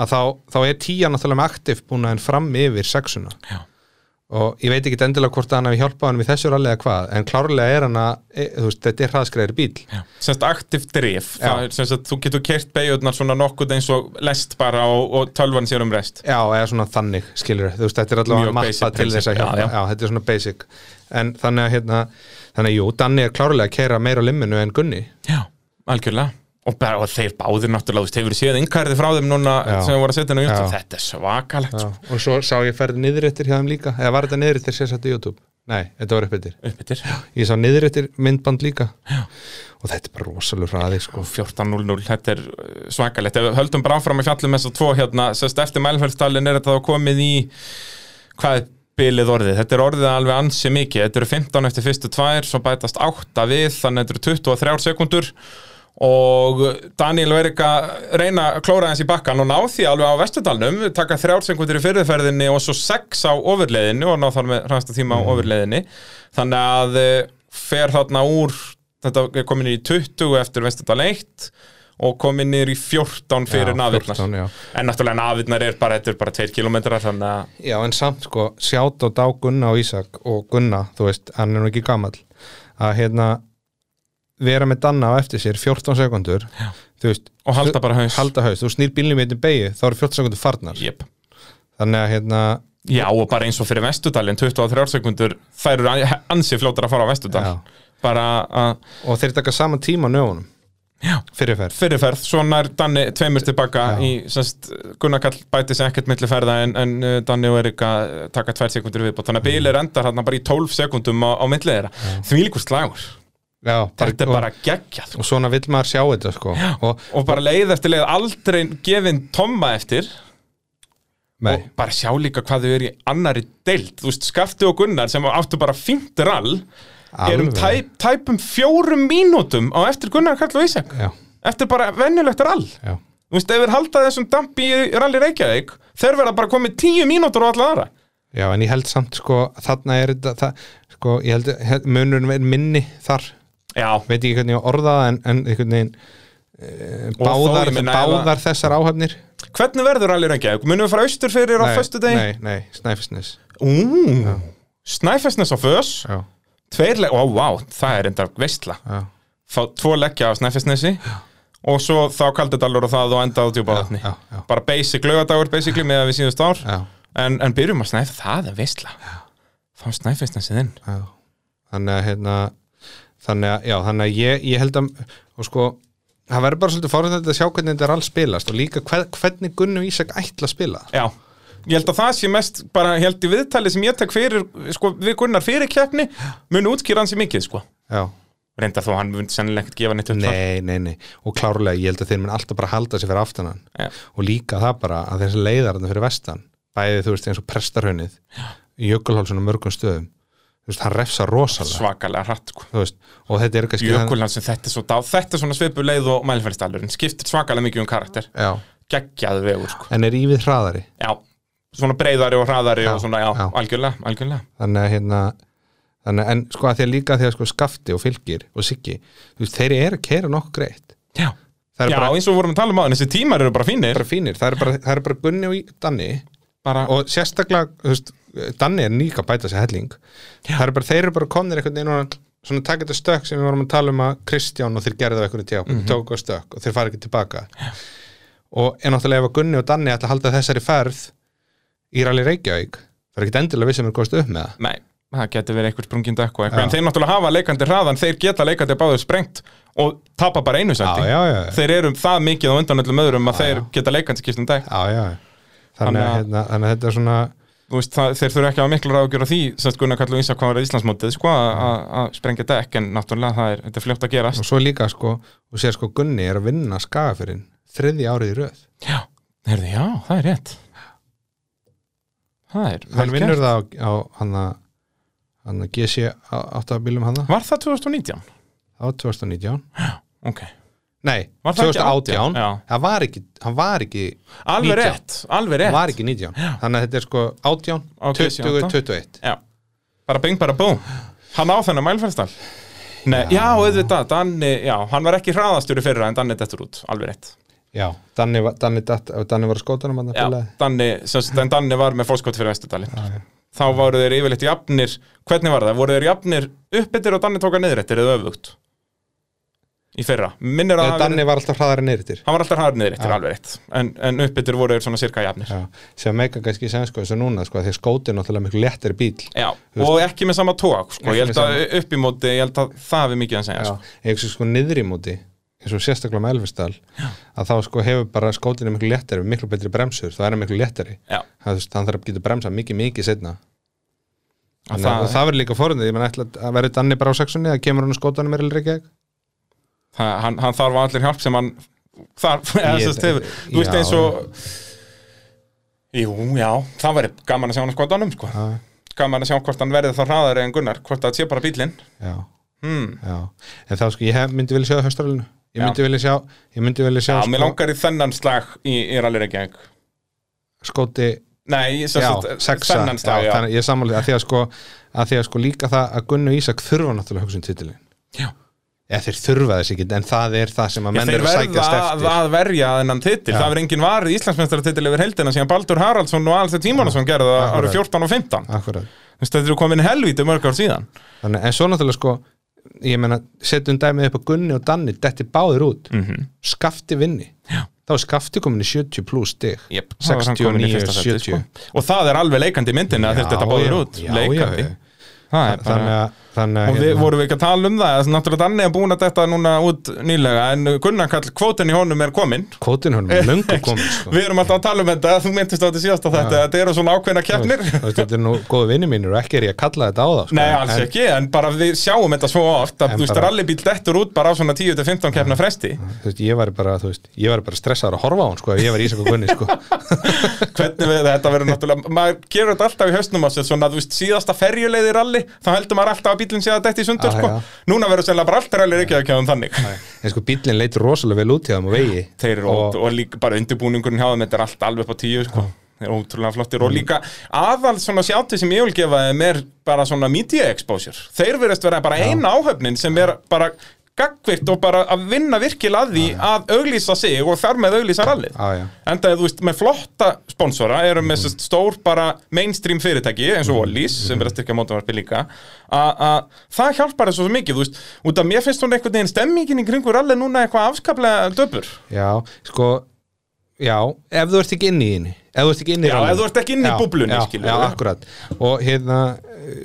að þá, þá er tíjan náttúrulega með aktiv búin að enn fram yfir sexuna. Já, og ég veit ekki endilega hvort hann hafi hjálpað hann við þessu rally eða hvað, en klárlega er hann að e, veist, þetta er hraðskreiðir bíl já. Semst aktiv drif, það er semst að þú getur kert beigurnar svona nokkuð eins og lest bara og, og tölvan sér um rest. Já, eða svona þannig, skilur þú veist, þetta er allavega basic til þess að hjálpa, já, þetta er svona basic. En þannig að hérna, þannig að jú, Danni er klárlega að keira meira limminu en Gunni. Já, algjörlega. Og, bara, og þeir báðir náttúrulega, þú veist, hefur séð yngkarði frá þeim núna Já. sem voru að setja inn á YouTube, þetta er svakalegt, sko, og svo sá ég ferði niðurettir hjá þeim líka. Eða var þetta niðurettir sér satt í YouTube? Nei, þetta var uppbyttir. Ég sá niðurettir myndband líka. Já. og þetta er bara rosalur hraði sko. 14.00, þetta er uh, svakalegt. Ef við höldum bara áfram í fjallum þess að tvo hérna, sérst eftir mælfælstalinn er þetta þá komið í hvað er bilið orðið, þetta er orðið alveg ansi mikið, þetta eru 15 eftir fyrstu tvær svo bætast 8 við, þannig að þetta eru 23 sekundur og Daniel verið að reyna að klóra hans í bakkan og ná því alveg á Vestudalnum, taka 3 sekundur í fyrirferðinni og svo 6 á ofurleiðinni og ná þar með hræsta tíma á ofurleiðinni. Þannig að eh, fer þarna úr þetta er komin í 20 eftir Vestudal 1 og komin niður í 14 fyrir Já, navirnar. 14, já. en náttúrulega navirnar er bara, þetta er bara 2 km þannig að já, en samt sko, sjátt á Dá Gunna og Ísak og Gunna, þú veist, hann er nú ekki gamall að hérna vera með Danna á eftir sér 14 sekundur og halda bara haus. Halda haus, þú snýr bílnum í einnig beigju þá eru 14 sekundur farnar. Yep. þannig að hérna, Já, og bara eins og fyrir Vestudalinn 23 sekundur, þær eru ansi fljótar að fara á Vestudal. Bara að og þeir taka sama tíma á nöfunum Já. fyrirferð. Fyrirferð, svo nær Danni tveimur tilbaka Já. í, semst, Gunnar Kall bæti sig ekkert milli ferða en, en uh, Danni og Erika taka tvær sekundur viðbót, þannig að bílir endar hann bara í 12 sekundum á, á milli þeirra. Því líkur slagur, Já, þetta er bara geggjað og svona vill maður sjá þetta sko. Og, og bara leið eftir leið aldrei gefin tomma eftir. Nei, og bara sjá líka hvað þau eru í annari deild, þú veist, Skafti og Gunnar sem áttu bara fínt rall erum alveg. tæp, tæpum fjórum mínútum á eftir Gunnar Karl og Ísak. Já, eftir bara venjulegt rall. Já, þú veist, ef þeir halda þessum dampi í ralli Reykjavík þeir verða bara komið tíu mínútur og alla aðra. Já, en ég held samt sko þarna er þetta sko, ég held munurinn er minni þar já, veit ekki hvernig ég orða það en, en einhvern veginn e, þó, báðar, ég meina, báðar þessar áhafnir hvernig verður ralli Reykjavík? munum við fara austur fyrir á föstu degi? nei, nei, Snæfisnes Ú, Snæfellsnes á fös? Já, tveir leggja, ó, vá, það er enda veistla. Já, fá tvo leggja á Snæfellsnesi og svo þá Kaldidalur og það og enda á djúpaðatni já, já, bara basic lögadagur basically með að við síðust ár. Já, en, en byrjum að snæfa, það er veistla. Fá snæfisnesið inn. Já. þannig að hérna þannig að, já, þannig að ég, ég held að og sko, það verður bara svolítið fórhundið að sjá hvernig þetta er alls spilast og líka hver, hvernig Gunnu Ísak ætla að spila. Já, ég held að það sé mest bara held í viðtali sem ég tek fyrir sko, við Gunnar fyrir keppni mun útskýra hans í mikið sko. Já, reyndar þó hann mun sennilega ekkert gefa neitt upp nei, nei, nei. Og klárlega, ég held að þeir mun alltaf bara halda sig fyrir aftanan Já. og líka það bara að þessi leiðarinn fyrir vestan bæði þú veist eins og prestarhaunnið í Jökulhálsun og mörgum stöðum veist, hann refsa rosalega. Svakalega hratt sko. og þetta er kannski Jökulhans sem þetta er svo dá, þetta er svona svipu leið og mælfælstallurinn, skiptir svakalega mikið um karakter. Já, geggjaðu vegur sko. en er ívið hraðari? Já, svona breyðari og hraðari Já, og svona, já, algjörlega, algjörlega. Þannig að hérna þannig, en sko að því að líka því að sko skafti og fylgir og siggi, þú veist, þeir eru að keira nokkuð greitt. Já, bara, eins og við vorum að tala um á þessi tímar eru bara fínir. Bara fínir, það er bara, það er bara Gunni og Danni bara, og sérstaklega, þú veist, Danni er líka að bæta sér helling er bara, þeir eru bara komnir einhvern veginn og svona taka þetta stökk sem við vorum að tala um að Kristján og þeir gerðu á einhvern tíu Mhm. tóku á stökk og þeir fara ekki tilbaka og en náttúrulega ef að Gunni og Danni ætla að halda þessari ferð í Rally Reykjavík það er ekkert endilega við sem er góðst upp með það nei, það getur verið eitthvað sprungin eitthvað, Já. en þeir náttúrulega hafa leikandi hraðan þeir geta leikandi báður sprengt og tapa bara einu sæti já, já, já. þeir eru það mikið á undan öllum öðrum að Já, þeir já. geta leikandi skiptum já, já. Þannig, að, hérna, þannig að þetta er svona veist, það, þeir þurfa ekki að miklu ráð að gera því sett Gunnar Karl og Ísak hvað var Íslandsmótið sko, að- sprengja dekk en náttúrulega það er, þetta er fljótt að gerast. Og svo líka sko, og sér sko Gunni er að vinna skagafyrinn þriði árið í röð. Já, heyrðu, já, það er rétt. Það er hann vinnur gert. það á, á hann að hann að GC áttabílum hann Var það 2019? á 2019 ok Nei, Var það ekki 2018 18? Já. hann var ekki, hann var ekki Alveg 19. rétt, alveg hann rétt. var ekki 19 þannig að þetta er sko 18, Ok, 20, 18. 21 Já, bara bing, bara bú Hann á þennan mælferðstall Nei, já, auðvitað, Danni, já, hann var ekki hraðastur í fyrra en Danni dettur út, alveg rétt. Já, Danni var, Danni, datt, Danni var skótanum hann Já, Danni, sem Danni var með fórskot fyrir Vestudalinn Þá voru þeir yfirleitt jafnir Hvernig var það? Voru þeir jafnir uppbyttir og Danni tóka niðrættir eða öfugt? Í fyrra. Danni verið- var alltaf hraðari neyritir Hann var alltaf hraðar niðrættir, Já. alveg rétt. En, en uppbyttir voru svona cirka jafnir. Sem meika kannski sem sko og núna sko, því skóti er náttúrulega miklu léttari bíl Já, og ekki með sama tók sko. Ég held að upp í móti, ég held að það við mikið að segja Já, sko. eða sko niðri móti eins og sérstaklega með Elfistal að þá sko hefur bara skótinu miklu léttari miklu betri bremsur, það er miklu það, þú veist, hann þarf að geta bremsa mikið mikið setna og Þannig, að- og það verður líka forundið, ég menn ætla að verður Danni bara á sexunni að kemur hann skótanum er það, hann, hann þarf allir hjálp sem hann þarf, (laughs) eða sem sagt hefur Þú veist eins og Jú, já, það væri gaman að sjá hann skotanum sko. Já, Gaman að sjá hvort hann verði þá hraðari en Gunnar Hvort það sé bara bílinn já, hmm. já. En þá sko, ég hef, myndi vilja sjá höstralinu ég myndi vilja sjá, ég myndi vilja sjá Já, sko, mér langar í þennan slag í, í rallir ekki skóti Nei, sexa, þennan þannig, ég sammálið að því að sko að því að sko líka það að Gunnu Ísak þurfa náttúrulega að hugsa um titilin Já. Eða þeir þurfa þess ekki, en það er það sem að menn þeir eru að verða sækjast eftir að verja þennan titil, Já. það verður engin varð Íslandsmeistaratitil yfir heldina síðan Baldur Haraldsson og Alþjóð Tímonason gerðu það árið 14 og 15 Akkurat. Þú veist, þetta eru komin helvíti mörg ár síðan Þannig, en svo náttúrulega sko ég meina, setjum dæmið upp á Gunni og Danni detti báðir út, mm -hmm. skafti vinni Já. þá er skafti komin í 70 pluss stig yep. 69, 69, 70 sko. og það er alveg leikandi í myndinni að þetta báður já, út leikandi er þannig að, þannig Og við vorum við ekki að tala um það, náttúrulega Danni er búin að þetta núna út nýlega en Gunnar Kall, kvótin í honum er komin kvótin honum er löngu komin (laughs) sko. Við erum alltaf að tala um þetta, þú myndist á þetta síðast á þetta Þetta eru svona ákveðna keppnir. þetta er nú góðu vinni mínir og ekki er ég að kalla þetta á það sko. Nei, alls en, ekki, en bara við sjáum þetta svo oft að þú veist, rallybíl dettur út bara á svona 10-15 keppna fresti. Þú veist, ég var bara, þú veist, ég var bara stressaður að horfa á hann sko, ef (laughs) og í í bílinn sé að detti í sundur Ah, sko. Núna verður sennilega bara allt rally ekki að kjáðum þannig. En sko bílinn leit rosalega vel út hjá þeim á vegi. (laughs) Þeir eru og, og líka bara undirbúningurinn hjá þeim þetta er allt alveg upp á tíu sko. Þeir eru ótrúlega flottir. Og líka aðal svona sjátti sem ég vil gefa þeim er bara svona media exposure. Þeir verðast vera bara eina áhöfnin sem er bara gagvirt og bara að vinna virkilega að því að auglýsa sig og þar með auglýsa rallið. Á, já. Enda þú veist, með flotta sponsora eru með mm. stór bara mainstream fyrirtæki eins og Wallis, sem verður að styrkja mótavarpi líka að það hjálpar þessu svo mikið, þú veist, út af mér finnst hún einhvern veginn stemmingin í kringur allir núna eitthvað afskaplega döpur. Já, sko já, ef þú ert ekki inn í henni ef þú ert ekki inn í Já, ef þú ert ekki inn í Já, búblunni, já, skilur já, við. akkurat. Og hérna,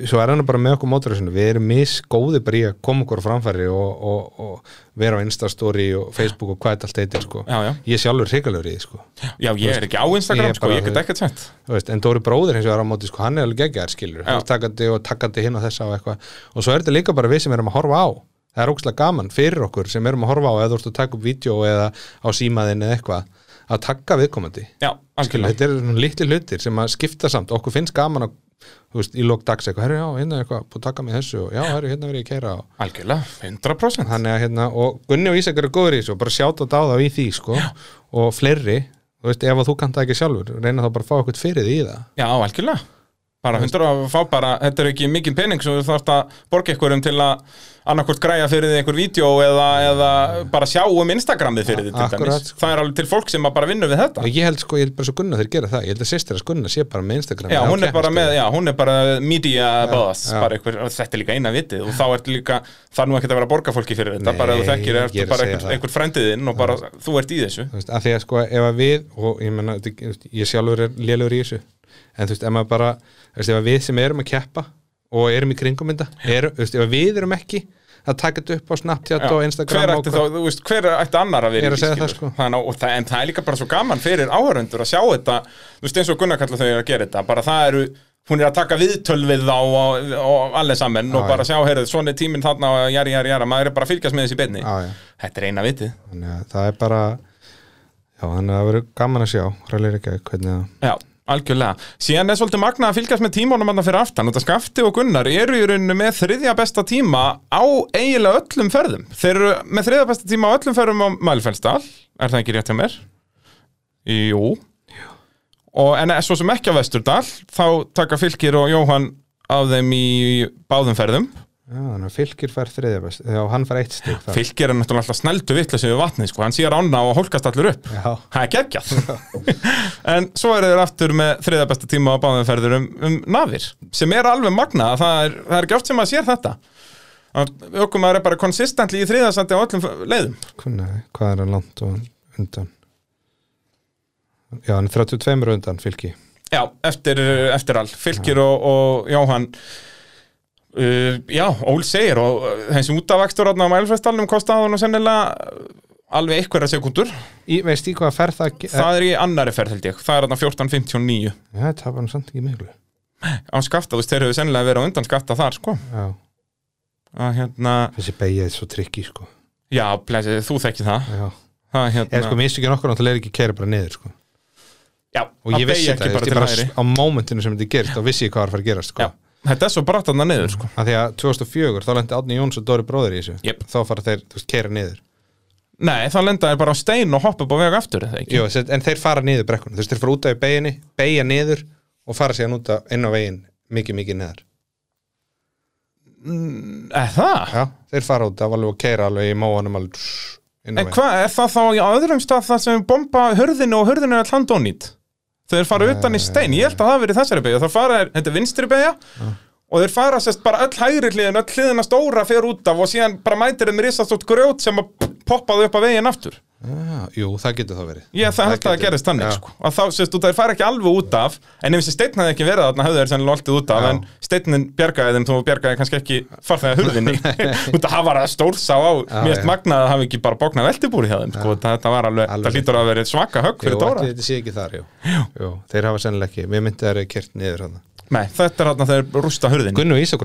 svo er hann bara með okkur mótorhúsinu, við erum misgóði bara í að koma okkur framfæri og, og, og vera á Instastory og Facebook og hvað þetta allt heitir sko. Ég er sjálfur hrikalur í því sko. Já, ég er ekki á Ég Instagram, er sko, ég get sent. Þú veist, en Dóri bróðir hins vegar á móti sko, hann er alveg geggjar skilur, hann er takandi og takandi hinn og þessa og eitthvað. Og svo er þetta líka bara við sem erum að horfa á. Það er ógslag gaman fyrir okkur sem erum að horfa á eða þú ert að taka upp vídeo eða á símaðin eða eitthvað að taka viðkomandi. Já, algjörlega. Þetta eru svona litli hlutir sem að skipta samt. Okkur finnst gaman að þú veist, í lók dags eitthvað, herru já, hérna er eitthvað, búið að taka mig þessu og já, herru, hérna verið ég að keira og Algjörlega, 100% þannig að hérna, og Gunni og Ísak eru góður í þessu og bara sjáta á þá í því, sko. Og fleiri, þú veist, ef að þú kannt það ekki sjálfur reyna þá bara að fá eitthvað fyrir því í það. Já, algjörlega bara hundur að fá bara, þetta er ekki mikið pening svo þú þarfst að borga einhverjum til að annarkvort græja fyrir því einhver vídeo eða, eða bara sjá um Instagramið fyrir því til dæmis, sko. það er alveg til fólk sem bara vinnur við þetta. Ég held sko, ég held bara svo Gunna þeir gera það. Ég held að sýstir að Gunna sé bara með Instagram Já, hún er bara með, já, hún er bara media boss, bara einhver, þetta er líka eina vitið. Og þá er líka, það er nú ekkert að vera að borga fólki fyrir þetta, Nei, bara þú þekkir, ertu er bara einhver, einhver frendiðinn og bara þú ert í þessu. Þú veist, að að að er en þú veist, ef maður bara þú veist, ef að við sem erum að keppa og erum í kringum þetta, eru, þú veist, ef að við erum ekki að taka þetta upp á Snapchat Já, og Instagram hver ætti þá, veist, hver ætti annar að vera er að í skilur? sko. Þannig, að- og það, en það er líka bara svo gaman fyrir áhörundur að sjá þetta þú veist eins og Gunnar kallar þau að gera þetta bara það eru, hún er að taka viðtöl við þá og, og allir saman og bara sjá, heyrðu, svona er tíminn þarna og jæri, jæri, jæri, maður er bara að fylgjast með þessi beinni. Þetta er eina að það er bara já, þannig að það verður gaman að sjá ræðlega ekki hvernig það Algjörlega. Síðan er svolítið magnað að fylgjast með tímónum annað fyrir aftan. Þetta skafti og Gunnar eru í rauninu með þriðja besta tíma á eiginlega öllum ferðum. Þeir eru með þriðja besta tíma á öllum ferðum á Mælfellsdal. Er það ekki rétt hjá mér? Jú. Og en svo sem ekki á Vesturdal, þá taka fylgir og Jóhann af þeim í báðum ferðum. Já, fylgir fær þriðja best Já, hann fær eitt þar. Fylgir er náttúrulega alltaf snældu vitlega við vatnið, sko. Hann sér ána og hólkast allur upp. Já, Það er geggjað. (laughs) En svo eru þeir aftur með þriða besta tíma á báðumferður um, um nafir sem er alveg magna, það er, það er ekki oft sem að sér þetta. Ökum er bara konsistentli í þriðasandi á öllum leiðum. Kunni, hvað er hann langt og undan? Já, hann er 32 undan fylgi Já, eftir, eftir all Fylkir og, og Jóhann uh, Já, Ól segir og uh, þessi útavakstur á mælfestalunum kostaði hann sennilega alveg einhverja sekundur í, Veist í hvað ferð það ge- Það er í annari ferð held ég, það er hann 14.59 Já, það var hann samt ekki miklu. Á skafta, þú veist, þeir hefur sennilega verið á undan skafta þar, sko. Já, að hérna, þessi beigja er svo trikki sko. Já, blesið, þú þekki það. Já, það hérna, ég sko minnst ekki nokkur náttúrulega er ekki kæra bara niður sko. Já, Og ég vissi bara ég bara á mómentinu sem þetta gerist þá vissi ég hvað var að fara að gerast sko þetta er svo bratt þarna niður, sko. Að því að 2004 þá lendi Átni Jóns og Dóri bróðir í þessu. Jep. þá fara þeir, þú veist, keira niður. Nei, þá lenda þeir bara á stein og hoppa upp á veg aftur, eða ekki? Jú, sem- en þeir fara niður brekkuna, þú veist, þeir fara út af í beginni beigja niður og fara síðan út af inn á veginn mikið, mikið neðar. Er það? Já, þeir fara út af alveg og keira alveg í móanum alveg tss, inn á En veginn. hvað, er það þá í öðrum stað það sem bomba hörðinu og hörðinu er all handónýtt? Þeir fara utan í stein, ég held að það hafi verið þessari beigja Það fara, þetta er vinstri beigja Og þeir fara sérst bara öll hægri hliðin, öll hliðina stóra fer út af Og síðan bara mætir þeim risastótt grjót sem að poppaði upp á veginn aftur Já, jú, það getur þá verið Ég það held að það gerist þannig Já. sko. að þá þú, þeir fara ekki alveg út af en ef þessi steinn hefði ekki verið þarna hefðu þeir sennilega oltið út af Já. en steinin bjargaði þeim þú bjargaði kannski ekki farþega hurðinni (laughs) út að hafa það stórsá á mér erst já. magnað að hafi ekki bara bóknað veltibúri hjá þeim sko. þetta, var alveg, Alveg. það lítur að vera svaka högg fyrir Dóra þetta sé ekki þar, jú. jú Þeir hafa sennilega ekki,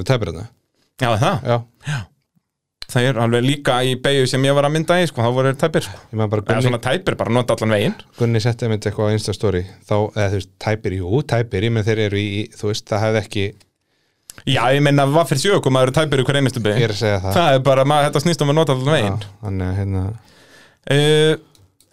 tæpir hann Já, það, Já, það er alveg líka í beigju sem ég var að mynda í sko, þá voru þeir tæpir sko. bara eða Gunni, svona tæpir, bara nota allan veginn. Gunni setti mynd eitthvað á Instastory. Þá, eða þú veist, tæpir, jú, tæpir menn þeir eru í, þú veist, það hefði ekki Já, ég meina, hvað fyrir sjökum að eru tæpir í hver einustu beigju er að segja það. Það er bara, maður, þetta snýst um að nota allan veginn. Þannig að hérna Uh,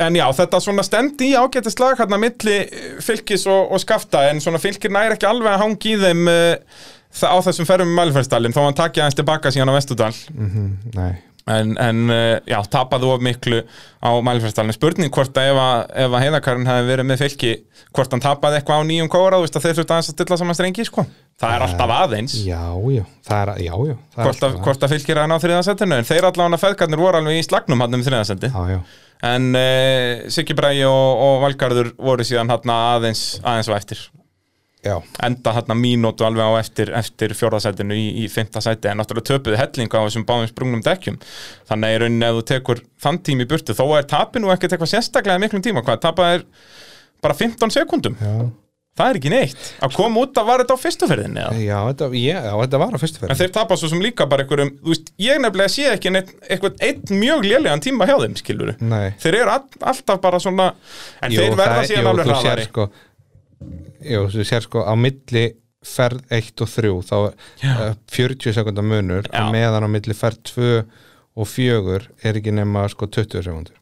en já, þetta svona stendi í ágættis lag hérna milli fylkis og, og skafta en svona fylkir næri ekki alveg að hangi í þeim uh, á þessum ferðum í Mælferðsdalinn þó hann takja hans tilbaka síðan á Vestudal mm Nei, en, en uh, já, tapaðu of miklu á Mælferðsdalinn spurning hvort að ef að, að heiðakarinn hefði verið með fylki hvort hann tapaði eitthvað á nýjum kóra þú veist að þeir þurftu aðeins að stilla saman strengi sko. það er alltaf aðeins. já, já, það er, já, hvort að, hvort að fylkir að ná þriðasettinu en þeir allavega feðgarnir voru alveg í slagnum hann um þriðasetti En uh, Siggi Bræði og, og Valgarður voru síðan aðeins, aðeins á eftir já, enda hann mínútu alveg á eftir, eftir fjórðasætinu í, í fymta sæti. En náttúrulega töpuðu helling á þessum báðum sprungnum dekkjum. Þannig að í rauninni ef þú tekur þann tími í burtu þó er tapinu ekkert eitthvað sérstaklega miklum tíma. Hvað tapað er bara 15 sekundum já. Það er ekki neitt. Að koma út að var þetta á fyrstu ferðinni eða? Já, þetta, já, þetta var á fyrstu en þeir tapa svo sem líka bara einhverjum veist, ég nefnilega sé ekki neitt, eitthvað einn mjög lélegan tíma hjá þeim skiluru Nei, þeir eru all, alltaf bara svona en Jú, þeir verða síðan alveg hraðari. sko, Jú, þú sér sko á milli ferð 1 og 3 þá uh, 40 sekundar munur Já. og meðan á milli ferð 2 og 4 er ekki nema sko 20 sekundur.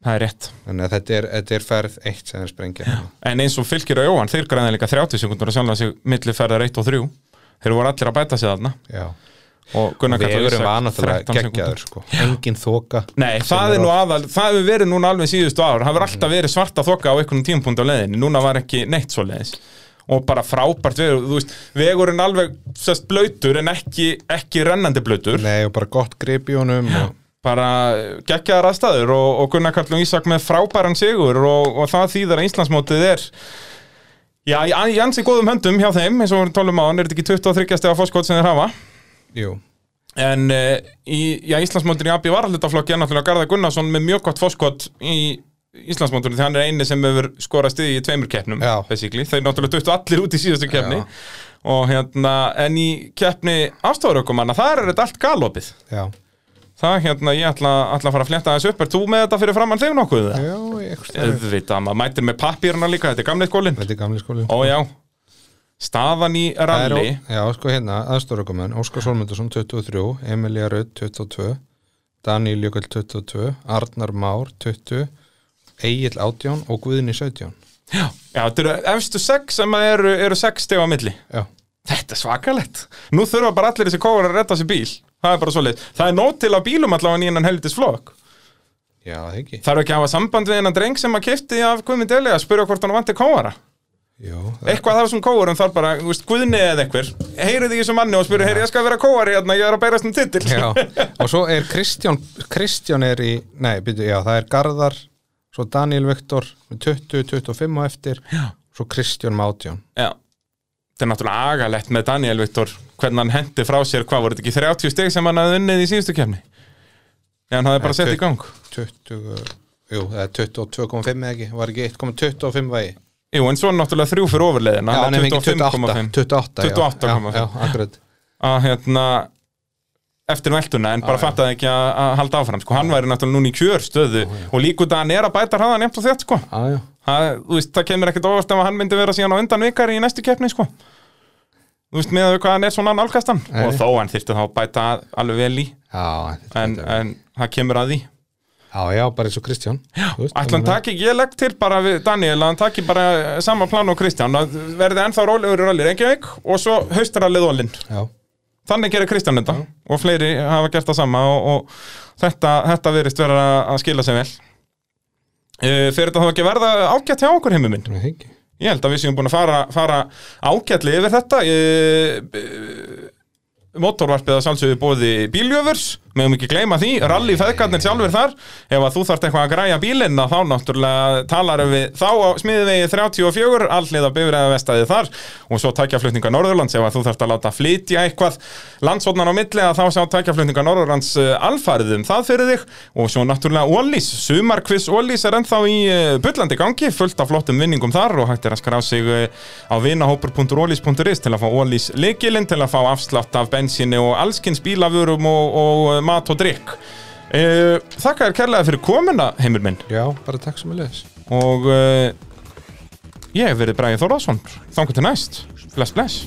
Það er rétt. Þannig að þetta er, þetta er ferð 1 sem er sprengja. En eins og fylgir og Jóhann, þeir græða líka 30 sekundur að sjálfa sig milli ferðar 1 og 3 Þeir voru allir að bæta sig þarna. Já, Og var náttúrulega 13 geggjaður sko. Engin þoka. Nei, það er aðal, það hefur verið núna alveg síðustu ár. Það hefur alltaf verið svarta þokka á einhvern tímapunkt á leiðinni. Núna var ekki neitt svo leiðis Og bara frábært vegur, þú veist Vegurinn alveg sest blöytur en ekki, ekki rennandi blöytur Nei, og bara gott grip í honum og, Bara geggjaðar aðstæður og, og Gunnar Karl og Ísak með frábæran sigur og, og það þýðar að Íslandsmótið er Já, í, ansi góðum höndum hjá þeim eins og við tólum á hann, er ekki 23. Stega fórskot sem þeir hafa Jú, En uh, í já, Íslandsmóndin í AB varallutaflokki er náttúrulega Garðar Gunnarsson með mjög gott fórskot í Íslandsmóndunum því hann er eini sem hefur skorað stiði í tveimur keppnum þeir náttúrulega duttu allir út í síðustu keppni. Já. og hérna en í keppni afstofurökumanna þar er þetta allt galopið. Já. Það hérna, ég ætla, ætla að fara að fletta þessu upp. Er þú með þetta fyrir framann þig nokkuð? Já, ég Auðvitað, maður mætir með pappírna líka, þetta er gamli skólinn. Þetta er gamli skóli Ó já, staðan í Það er ralli Já, sko hérna, aðstórakumenn Óskar Solmundarsson 23, Emilia Rudd 22 Daniel Jökull 22 Arnar Már 20 Egil 18 og Guðni 17 Já, já þetta eru efstu sex sem eru, eru sex steg á milli. Já, Þetta er svakalegt. Nú þurfa bara allir þessi kóvar að redda sér bíl. Það er bara svoleið Það er nót til að bílum allavega innan helvitis flokk já, það ekki. Þarf ekki að hafa samband við hennan dreng sem að kifti af Guðmund Eli að spyrja hvort hann vanti kóvara Það Eitthvað af þessum kóvarum þarf bara, þú veist, Guðni eða einhver Heyrið því sem manni og spyrja, heyri, ég skal vera kóvari hérna, ég er að beirast um titil. Já, (laughs) og svo er Kristján Kristján er í, nei, byrju, já, það er Garðar, svo Daniel Viktor með 20, 25 og eftir Já. svo Kristján 18 Já. Það er náttúrulega agalegt með Daniel Viktor hvernig hann hendi frá sér, hvað voru þetta ekki 30 steg sem hann hafði unnið í síðustu kefni Já, hann hafði bara sett í gang? 20, jú, það er 22,5 eða ekki, var ekki 1,25 vægi Jú, en svo náttúrulega þrjú fyrir ofurleiðina Já, nefnir ekki 28 25,5 28, já. 28,5. Já, akkurat. Að hérna eftir veltuna en bara já. fattaði ekki að, halda áfram sko, hann væri náttúrulega núna í kjörstöðu og líka út að hann er að bæta hraðan jæmt og þett sko. Já, það, veist, það kemur ekkert óvart ef hann myndi vera síðan á undan vikar í næstu keppni sko. þú veist, með hvað hann er svona nálgastan og þó hann þyrfti þá að bæta alveg vel í. Já, en, en það kemur að því já, já, bara eins og Kristján. Já, hann taki, ég legg til bara við Daniel að hann taki bara sama plan og Kristján að verði ennþá rólegur í rally Reykjavík og svo haustarallið Ólinn Já, Þannig gerir Kristján þetta og fleiri hafa gert það sama og, og þetta, þetta verist vera að skila sig vel. Uh, Fyrir þetta þá ekki að verða ágætt hjá okkur heimur minn? Það er ekki. Ég held að við séum búin að fara, fara ágætli yfir þetta. Uh, Motorvarpið að sjálfsögðu bóði bíljöfurs meðum ekki gleyma því, rally feðgarnir sjálfur þar. Ef að þú þarft eitthvað að græja bílinn að þá náttúrulega talar við þá á smiðvegi 34, alliða bifræða vestæði þar. Og svo tækjaflutninga Norðurlands ef að þú þarft að láta flytja eitthvað landsvotnar á milli að þá sjá tækjaflutninga Norðurlands uh, alfariðum það fyrir þig. Og svo náttúrulega Ólís, sumarkviss Ólís er ennþá í uh, bullandi gangi, fullt af flottum vinningum þar og hægt er að skrá sig uh, á vinahópur.ólís.is til að fá Ólís leikilinn til að fá afslátt af bensíni og allskins bílafurum og, og mat og drikk uh, Þakka þér kærlega fyrir komuna heimur minn. Já, bara takk sem að leiðis og uh, ég hef verið Bræði Þórðarsson þangur til næst, bless bless